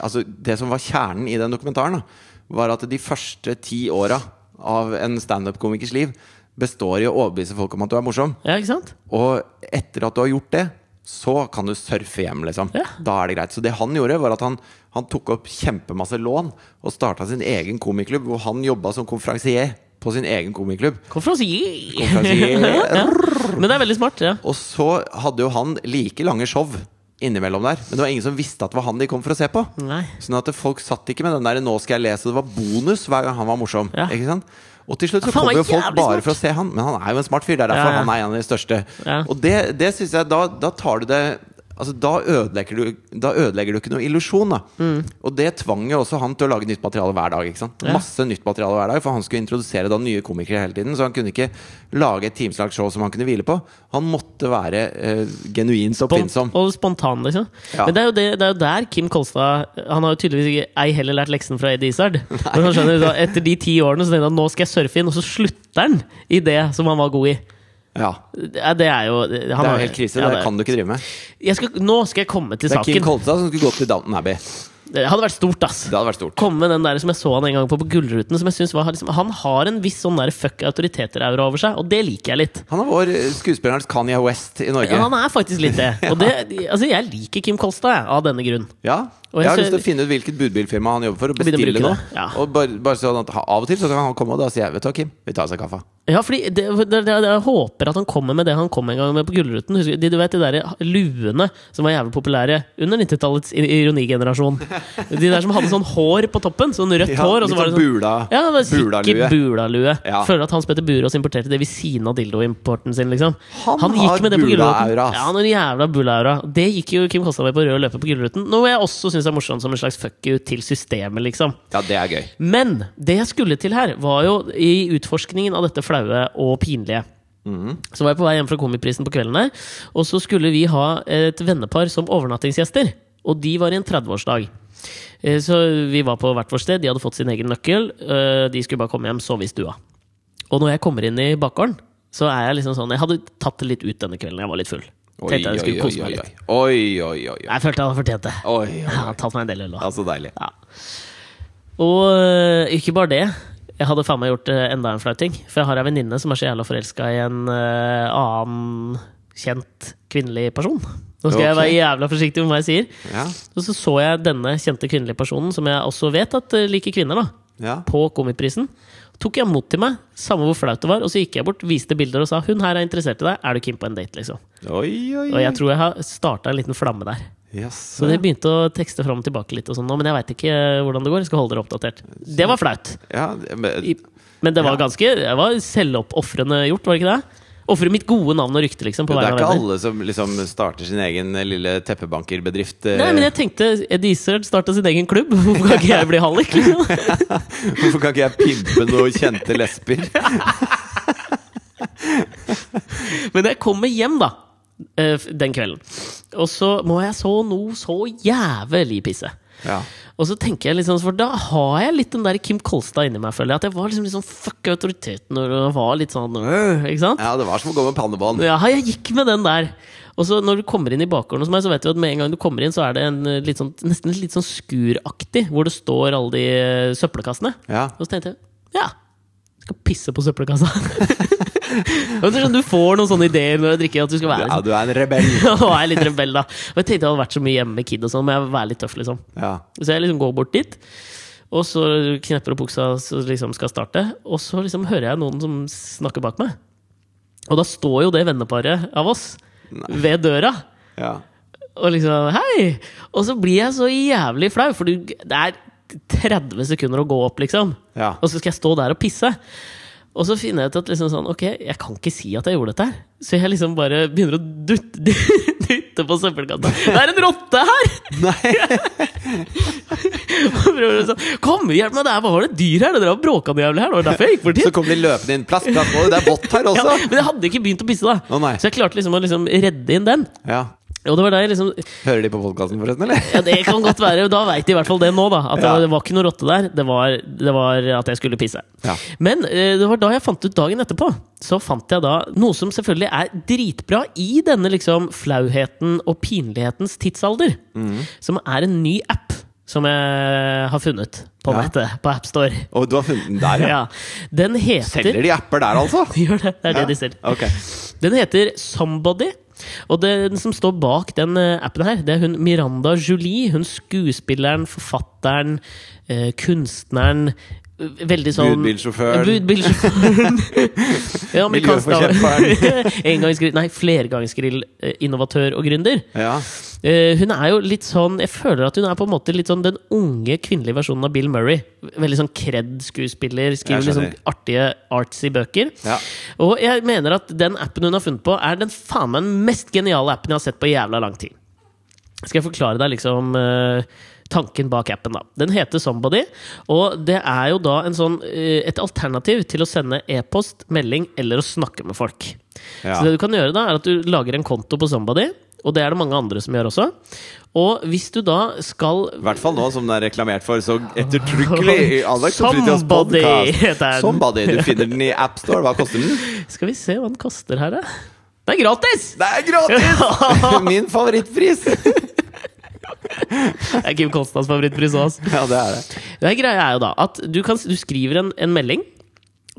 Altså, det som var kjernen i den dokumentaren, var at de første ti åra av en standup-komikers liv består i å overbevise folk om at du er morsom. ja, ikke sant? Og etter at du har gjort det, så kan du surfe hjem, liksom. Ja. Da er det greit. Så det han gjorde, var at han, han tok opp kjempemasse lån og starta sin egen komiklubb, hvor han jobba som konferansier på sin egen komiklubb. Konferansier! Konferansier. ja. Men det er veldig smart. ja Og så hadde jo han like lange show innimellom der. Men det var ingen som visste at det var han de kom for å se på. Nei. Sånn at folk satt ikke med den der 'nå skal jeg lese', det var bonus hver gang han var morsom. Ja. Ikke sant? Og til slutt så kommer jo folk bare smart. for å se han. Men han er jo en smart fyr. Det er derfor Ja, ja. han er en av de største. Og det, det synes jeg da, da tar du det Altså Da ødelegger du, da ødelegger du ikke noe illusjon. Mm. Og det tvang jo også han til å lage nytt materiale hver dag. Ja. Masse nytt materiale hver dag For han skulle introdusere da nye komikere hele tiden. Så han kunne ikke lage et timeslangt show som han kunne hvile på. Han måtte være eh, genuint oppfinnsom. og spontan, liksom. Ja. Men det er, jo det, det er jo der Kim Kolstad Han har jo tydeligvis ikke ei heller lært leksen fra Eddie Izzard. Men han skjønner, Etter de ti årene så tenkte han nå skal jeg surfe inn, og så slutter han i det som han var god i. Ja Det er jo han Det er jo helt krise. ja, det kan du ikke drive med. jeg skal, Nå skal jeg komme til saken. Det er Kim. Kolstad som skulle gått til Downton Abbey. Det hadde vært stort, ass. Det hadde vært stort. Komme den der som jeg så han en gang på på Gullruten. Som jeg synes var liksom, Han har en viss sånn der fuck autoriteter-aura over seg, og det liker jeg litt. Han er vår eh, skuespillerens Kanye West i Norge. Ja, han er faktisk litt det. Og det, altså, jeg liker Kim Kolstad jeg, av denne grunn. Ja, Og jeg jeg har lyst til å finne ut hvilket budbilfirma han jobber for, og bestille noe. ja. Og bare, bare sånn at Av og til så kan han komme, og da sier jeg Vet du hva, Kim, vi tar oss en kaffe. Ja, fordi det, det, det, jeg håper at han kommer med det han kom en gang med på Gullruten. Husker De, du vet de der luene som var jævlig populære under 90-tallets ironigenerasjon. De der som hadde sånn hår på toppen. Sånn rødt Ja, hår. Og så litt var det sånn sånn bula, ja, det var bulalue. bulalue. Ja. Føler at Hans Petter Burås importerte det ved siden av dildoimporten sin. liksom Han gikk har med det på Gullruten. Ja, noen jævla bula-aura. Det gikk jo Kim Kolstad på rød løper på Gullruten. Noe jeg også syns er morsomt som en slags fuck you til systemet, liksom. Ja, det er gøy. Men det jeg skulle til her, var jo i utforskningen av dette flaue og pinlige. Så var jeg på vei hjem fra Komiprisen på kvelden der, og så skulle vi ha et vennepar som overnattingsgjester. Og de var i en 30-årsdag. Eh, Så vi var på hvert vårt sted, de hadde fått sin egen nøkkel. eh, De skulle bare komme hjem, sove i stua. Og når jeg kommer inn i bakgården, så er jeg liksom sånn Jeg hadde tatt det litt ut denne kvelden, jeg var litt full. Oi, Tenkte jeg skulle kose meg litt. oi. Oi, oi, oi. Jeg følte jeg hadde fortjent det. oi, Jeg hadde tatt meg en del øl. Ja, så deilig. Ja. Og øh, ikke bare det. Jeg hadde faen meg gjort enda en flau ting. For jeg har ei venninne som er så jævla forelska i en annen kjent kvinnelig person. Nå skal jeg være jævla forsiktig med hva jeg sier. Ja, Og så så jeg denne kjente kvinnelige personen, som jeg også vet at øh, liker kvinner, da, ja. på Komiprisen. Tok jeg mot til meg, samme hvor flaut det var, og så gikk jeg bort, viste bilder og sa 'Hun her er interessert i deg. Er du keen på en date?' liksom. Oi, oi, Og jeg tror jeg har starta en liten flamme der. Yes. Så det begynte å tekste fram og tilbake litt, og sånn men jeg veit ikke hvordan det går. Jeg skal holde dere oppdatert. Det var flaut. Ja, men, Men det var ganske Det var selvoppofrende gjort, var det ikke det? Ofre mitt gode navn og rykte, liksom. På det er ikke alle som liksom starter sin egen eh, lille teppebankerbedrift. eh. Nei, men jeg tenkte Eddie Izzard starta sin egen klubb. Hvorfor kan ikke jeg bli hallik? Liksom? Hvorfor kan ikke jeg pimpe noen kjente lesber? Men jeg kommer hjem, da, eh, den kvelden, og så må jeg så noe så jævlig pisse. Ja. Og så tenker jeg liksom, For da har jeg litt den der Kim Kolstad inni meg. føler jeg At jeg var liksom sånn fuck autoriteten og jeg var litt sånn øh, Ikke sant? ja, det var som å gå med pannebånd. Ja, jeg gikk med den der. Og så når du kommer inn i bakgården hos meg, så vet du at med en gang du kommer inn, så er det en eh, litt sånn, nesten litt sånn skuraktig, hvor det står alle de eh, søppelkassene. Ja. Og så tenkte jeg ja, jeg skal pisse på søppelkassa. Sånn, du får noen sånne ideer når du drikker, at du skal være ja, du er en rebell. og jeg er litt rebell, da. Og jeg tenkte jeg hadde vært så mye hjemme med kid, og sånn, men jeg vil være litt tøff, liksom. Ja. Så jeg liksom går bort dit, og så knepper opp buksa og liksom skal starte. Og så liksom hører jeg noen som snakker bak meg. Og da står jo det venneparet av oss ved døra. ja. Og liksom Hei! Og så blir jeg så jævlig flau, for det er 30 sekunder å gå opp, liksom. Ja. Og så skal jeg stå der og pisse. Og så finner jeg ut at liksom sånn, ok, jeg kan ikke si at jeg gjorde dette her. Så jeg liksom bare begynner å dutte, dytte på søppelkassa. Det er en rotte her! Nei. Sånn, Kom, hjelp meg, det er var et dyr her! Det drev og bråka bråkende jævlig her. Det var derfor jeg gikk bort Så kom de løpende inn. Plass, plass, det er vått her Ja, også! men jeg hadde ikke begynt å pisse, da. Oh. Så jeg klarte liksom å liksom redde inn den. Ja. Og det var da jeg liksom Hører de på podkasten, forresten, eller? Ja, det kan godt være. Da veit de i hvert fall det nå, da. At Ja. det var ikke noe rotte der. Det var, det var at jeg skulle pisse. Ja. Men eh, det var da jeg fant ut dagen etterpå. Så fant jeg da noe som selvfølgelig er dritbra i denne liksom flauheten og pinlighetens tidsalder. Mm. Som er en ny app som jeg har funnet på Ja. nettet. På AppStore. Og du har funnet den der, ja? Ja. Den heter Selger de apper der, altså? Gjør det. Det er Ja. det de selger. Okay. Den heter Somebody. Og det, den som står bak den eh, appen her, det er hun Miranda Julie. Hun skuespilleren, forfatteren, eh, kunstneren, Veldig sånn Budbilsjåføren. Budbilsjåføren. ja. Miljøforkjemperen. Engangsgrill Nei, flergangsgrillinnovatør og gründer. Ja. Uh, hun er jo litt sånn Jeg føler at hun er på en måte litt sånn den unge kvinnelige versjonen av Bill Murray. Veldig sånn kred-skuespiller. Skriver skjønner. artige artsy bøker. Ja. Og jeg mener at den appen hun har funnet på, er den faen meg den mest geniale appen jeg har sett på jævla lang tid. Skal jeg forklare deg liksom eh, tanken bak appen, da. Den heter Somebody, og det er jo da en sånn, eh, et alternativ til å sende e-post, melding eller å snakke med folk. Ja. Så det du kan gjøre da, er at du lager en konto på Somebody, og det er det mange andre som gjør også. Og hvis du da skal I hvert fall nå som det er reklamert for så ettertrykkelig i Alex og Fritjofs den. Somebody. Du finner den i AppStore. Hva koster den? Skal vi se hva den koster her, da? Det er gratis! Det er gratis! Min favorittpris! Det er Kim Kolstads favorittpris òg. Ja, det er det. Det greia er jo da at du, kan, du skriver en, en melding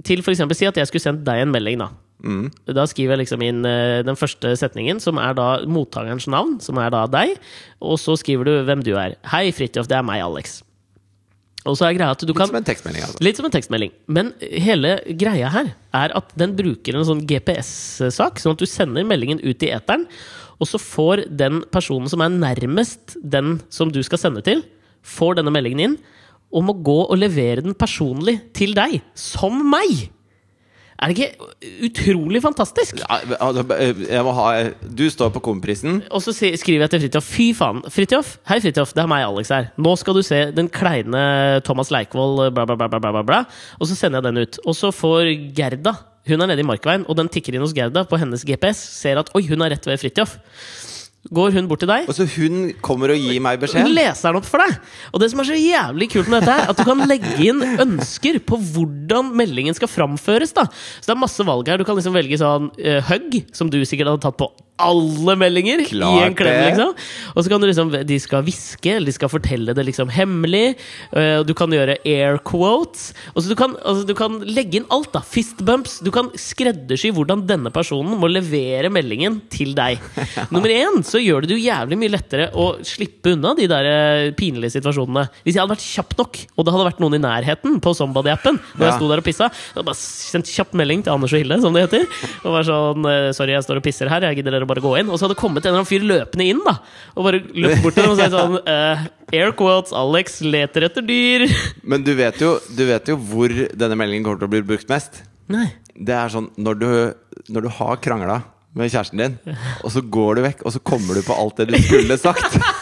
til eksempel, Si at jeg skulle sendt deg en melding. Da Mm. Da skriver jeg liksom inn uh, den første setningen, som er da mottakerens navn, som er da deg. Og så skriver du hvem du er. Hei, Fridtjof, det er meg, Alex. Og så er greia at du Litt kan som en tekstmelding, altså. Litt som en tekstmelding. Men hele greia her er at den bruker en sånn GPS-sak, sånn at du sender meldingen ut i eteren, og så får den personen som er nærmest den som du skal sende til, får denne meldingen inn, og må gå og levere den personlig til deg. Som meg! Er det ikke utrolig fantastisk? Ja, altså, jeg må ha Du står på Komprisen. Og så skriver jeg til Fridtjof Fy faen, Fridtjof, hei Fridtjof, det er meg, Alex her. Nå skal du se den kleine Thomas Leikvoll, bla, bla, bla, bla, bla, bla, bla. Og så sender jeg den ut. Og så får Gerda Hun er nede i Markveien, og den tikker inn hos Gerda på hennes GPS. Ser at oi, hun er rett ved Fridtjof. Går hun bort til deg, Og så hun kommer og gir meg hun beskjed. leser den opp for deg! Og det som er så jævlig kult med dette, er at du kan legge inn ønsker på hvordan meldingen skal framføres. da Så det er masse valg her. Du kan liksom velge sånn uh, hug, som du sikkert hadde tatt på alle meldinger. i en klem, liksom Og så kan du liksom De skal hviske, eller de skal fortelle det liksom hemmelig. eh, du kan gjøre air quotes. Og så du kan, altså, du kan legge inn alt, da. Fist bumps. Du kan skreddersy hvordan denne personen må levere meldingen til deg. Nummer én så gjør det det jævlig mye lettere å slippe unna de der eh, pinlige situasjonene. Hvis jeg hadde vært kjapp nok, og det hadde vært noen i nærheten på Somebody-appen, når Ja. jeg sto der og pissa, så hadde jeg bare sendt kjapp melding til Anders og Hilde, som det heter. Og var sånn eh, Sorry, jeg står og pisser her, jeg gidder dere bare gå inn. Og så hadde det kommet en eller annen fyr løpende inn, da. Og bare løpt bort til dem og sagt sånn uh, Air quotes, Alex leter etter dyr. Men du vet, jo, du vet jo hvor denne meldingen kommer til å bli brukt mest. Nei. Det er sånn når du, når du har krangla med kjæresten din, og så går du vekk, og så kommer du på alt det du skulle sagt.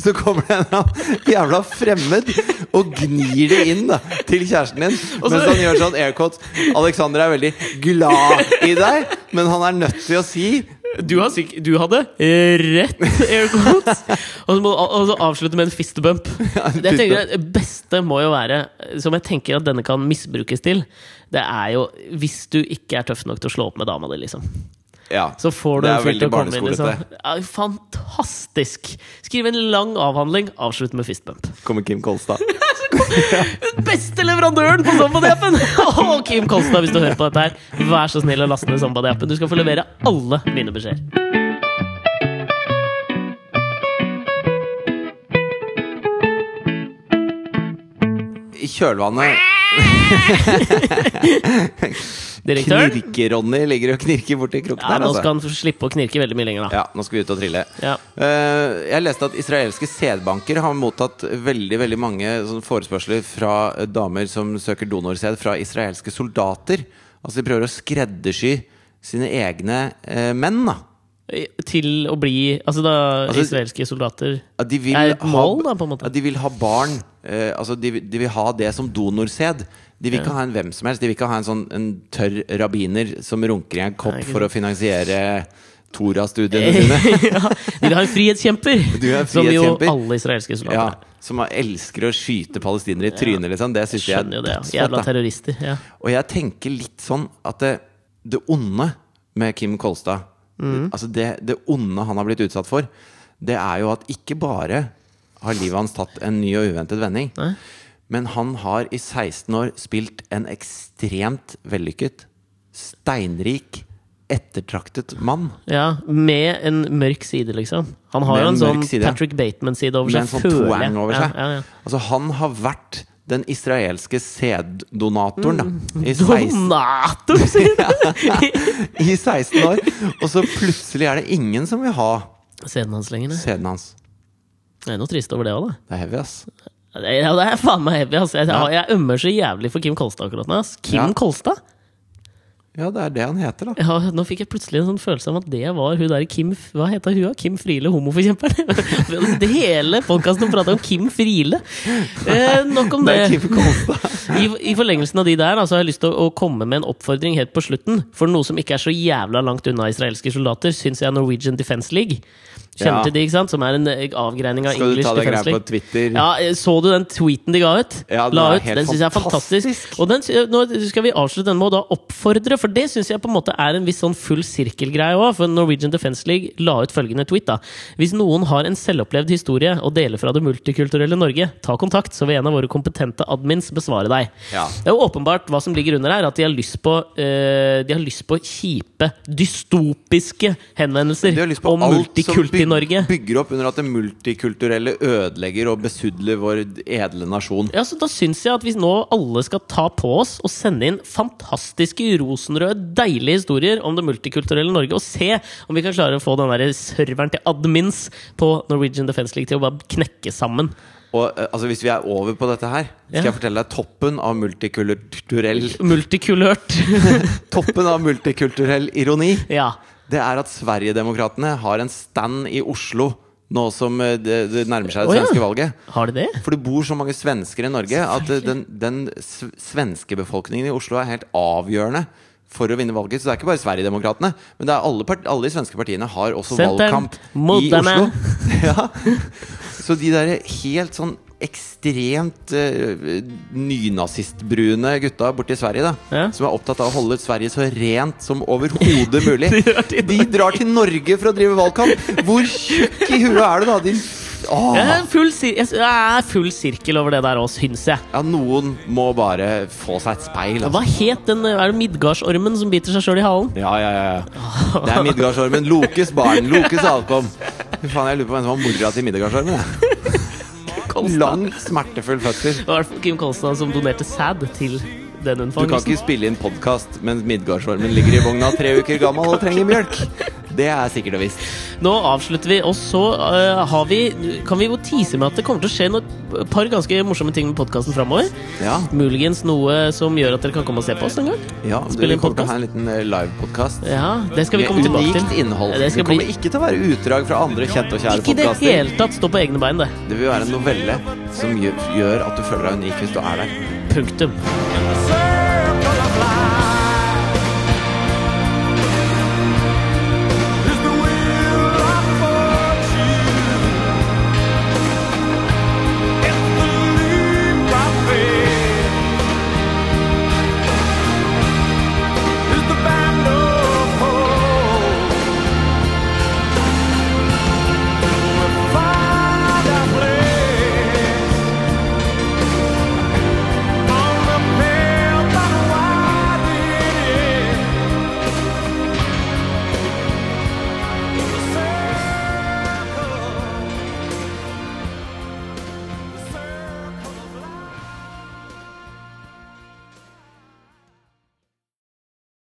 Så kommer det en jævla fremmed og gnir det inn da til kjæresten din. Så- Mens han gjør sånn aircoats. Alexander er veldig glad i deg, men han er nødt til å si Du, du hadde rett air quotes. Og så må du avslutte med en fistbump. Det, jeg tenker, det beste må jo være, som jeg tenker at denne kan misbrukes til, det er jo hvis du ikke er tøff nok til å slå opp med dama di, liksom. Ja, Så får du en fyr til å komme inn. Liksom. Ja, fantastisk! Skriv en lang avhandling, avslutt med fistbump. Kommer Kim Kolstad. Beste leverandøren på Zombody-appen! Åh, Kim Kolstad, hvis du hører på dette her, vær så snill å laste ned Zombody-appen. Du skal få levere alle mine beskjeder. I kjølvannet Direktøren? Knirke-Ronny ligger og knirker borti kroken Ja, her. nå Altså. skal han slippe å knirke veldig mye lenger, da. Ja, nå skal vi ut og trille. Ja. Uh, jeg leste at israelske sædbanker har mottatt veldig veldig mange sånne forespørsler fra eh, damer som søker donorsæd fra israelske soldater. Altså de prøver å skreddersy sine egne uh, menn, da. Til å bli Altså da Altså, israelske soldater de er et ha- mål, da, på en måte. De vil ha barn. eh, altså de, de vil ha det som donorsæd. De vil ikke ha en hvem som helst. De vil ikke ha en sånn en tørr rabbiner som runker i en kopp Nei, for å finansiere Tora-studiene dine. ja, de vil ha en frihetskjemper! Er en Som jo alle israelske soldater Ja, er. som elsker å skyte palestinere i trynet, liksom. Det syns jeg er Skjønner ja. Jævla terrorister. Ja. Og jeg tenker litt sånn at det, det onde med Kim Kolstad Mm. Altså det, det onde han har blitt utsatt for, det er jo at ikke bare har livet hans tatt en ny og uventet vending, Nei. Men han har i 16 år spilt en ekstremt vellykket, steinrik, ettertraktet mann. ja, Med en mørk side, liksom. Han har jo en en sånn side. Patrick Bateman-side over Med seg. en sånn twang over seg. ja, ja. Altså Han har vært den israelske sæddonatoren, da. I 16, Donator, sier du! I 16 år. Og så plutselig er det ingen som vil ha sæden hans lenger, sæden hans. Det er noe trist over det òg, da. Det er heavy, ass. Det- Ja, det er faen meg heavy. Altså. Jeg, Ja. jeg ømmer så jævlig for Kim Kolstad akkurat nå. Kim Ja. Kolstad? Ja, det er det han heter, da. Ja, nå fikk jeg plutselig en sånn følelse av at det var hun der Kim Hva heter hun? da? Kim Friele, homoforkjemperen? Det hele podkasten prata om Kim Friele. Eh, nok om Det. I, I forlengelsen av de der altså, har jeg lyst til å, å komme med en oppfordring helt på slutten. For noe som ikke er så jævla langt unna israelske soldater, syns jeg Norwegian Defence League. Kjenner Ja. til de, ikke sant? Som er en eh, avgreining av Skal du ta det greia på Twitter? Ja, eh, Så du den tweeten de ga ut? Ja, den ut. helt Den syns jeg er fantastisk. fantastisk. Og den, nå skal vi avslutte den med å da oppfordre, for det syns jeg på en måte er en viss sånn full sirkel-greie òg. For Norwegian Defence League la ut følgende tweet, da. Hvis noen har en selvopplevd historie og deler fra det multikulturelle Norge, ta kontakt, så vil en av våre kompetente admins besvare deg. Ja. Det er jo åpenbart hva som ligger under her, at de har lyst på, uh, de har lyst på kjipe, dystopiske henvendelser om alt som multikult i Norge. bygger opp under at det multikulturelle ødelegger og besudler vår edle nasjon. Ja, så Da syns jeg at hvis nå alle skal ta på oss og sende inn fantastiske, rosenrøde, deilige historier om det multikulturelle Norge, og se om vi kan klare å få den der serveren til admins på Norwegian Defence League til å bare knekke sammen. Og eh, altså, Hvis vi er over på dette her, skal Ja. jeg fortelle deg toppen av multikulturell Multikulørt. Toppen av multikulturell ironi. ja. Det er at Sverigedemokraterne har en stand i Oslo nå som eh, det, det nærmer seg det Å, ja. svenske valget. Har de det? For det bor så mange svensker i Norge at eh, den, den svenske befolkningen i Oslo er helt avgjørende for å vinne valget. Så det er ikke bare Sverigedemokraterne, men det alle, part alle de svenske partiene har også Senter, valgkamp i. Oslo. ja. Så de der helt sånn ekstremt uh, nynazistbrune gutta borti Sverige, da Ja. som er opptatt av å holde Sverige så rent som overhodet mulig, De drar til Norge for å drive valgkamp! Hvor tjukk i huet er du, da? Din Åh. Jeg er full, sir jeg er full sirkel over det der òg, syns jeg. Ja, noen må bare få seg et speil. Altså. Hva het den Er det Midgardsormen som biter seg sjøl i halen? Ja, ja, ja, ja. Det er Midgardsormen. Lokes barn. Lokes avkom. Fy faen, jeg lurer på hvem som var mora til Midgardsormen. Jeg. Lang, smertefull fødsel. Det var Kim Kolstad som donerte sæd til den Du kan ikke spille inn podkast mens Midgardsormen ligger i vogna tre uker gammel og trenger mjølk. Det er sikkert og visst. Nå avslutter vi, og så uh, har vi kan vi jo tease med at det kommer til å skje noe, et par ganske morsomme ting med podkasten framover. Ja, Muligens noe som gjør at dere kan komme og se på oss en gang. ja Spille Vi inn kommer til å ha en liten eh, livepodkast. Ja, Det skal vi komme Med til. unikt innhold. Det Det, kommer bli ikke til å være utdrag fra andre kjente og kjære ikke i det podkaster. hele tatt stå på egne bein, det. Det vil være en novelle som gjør, gjør at du føler deg unik hvis du er der. Punktum.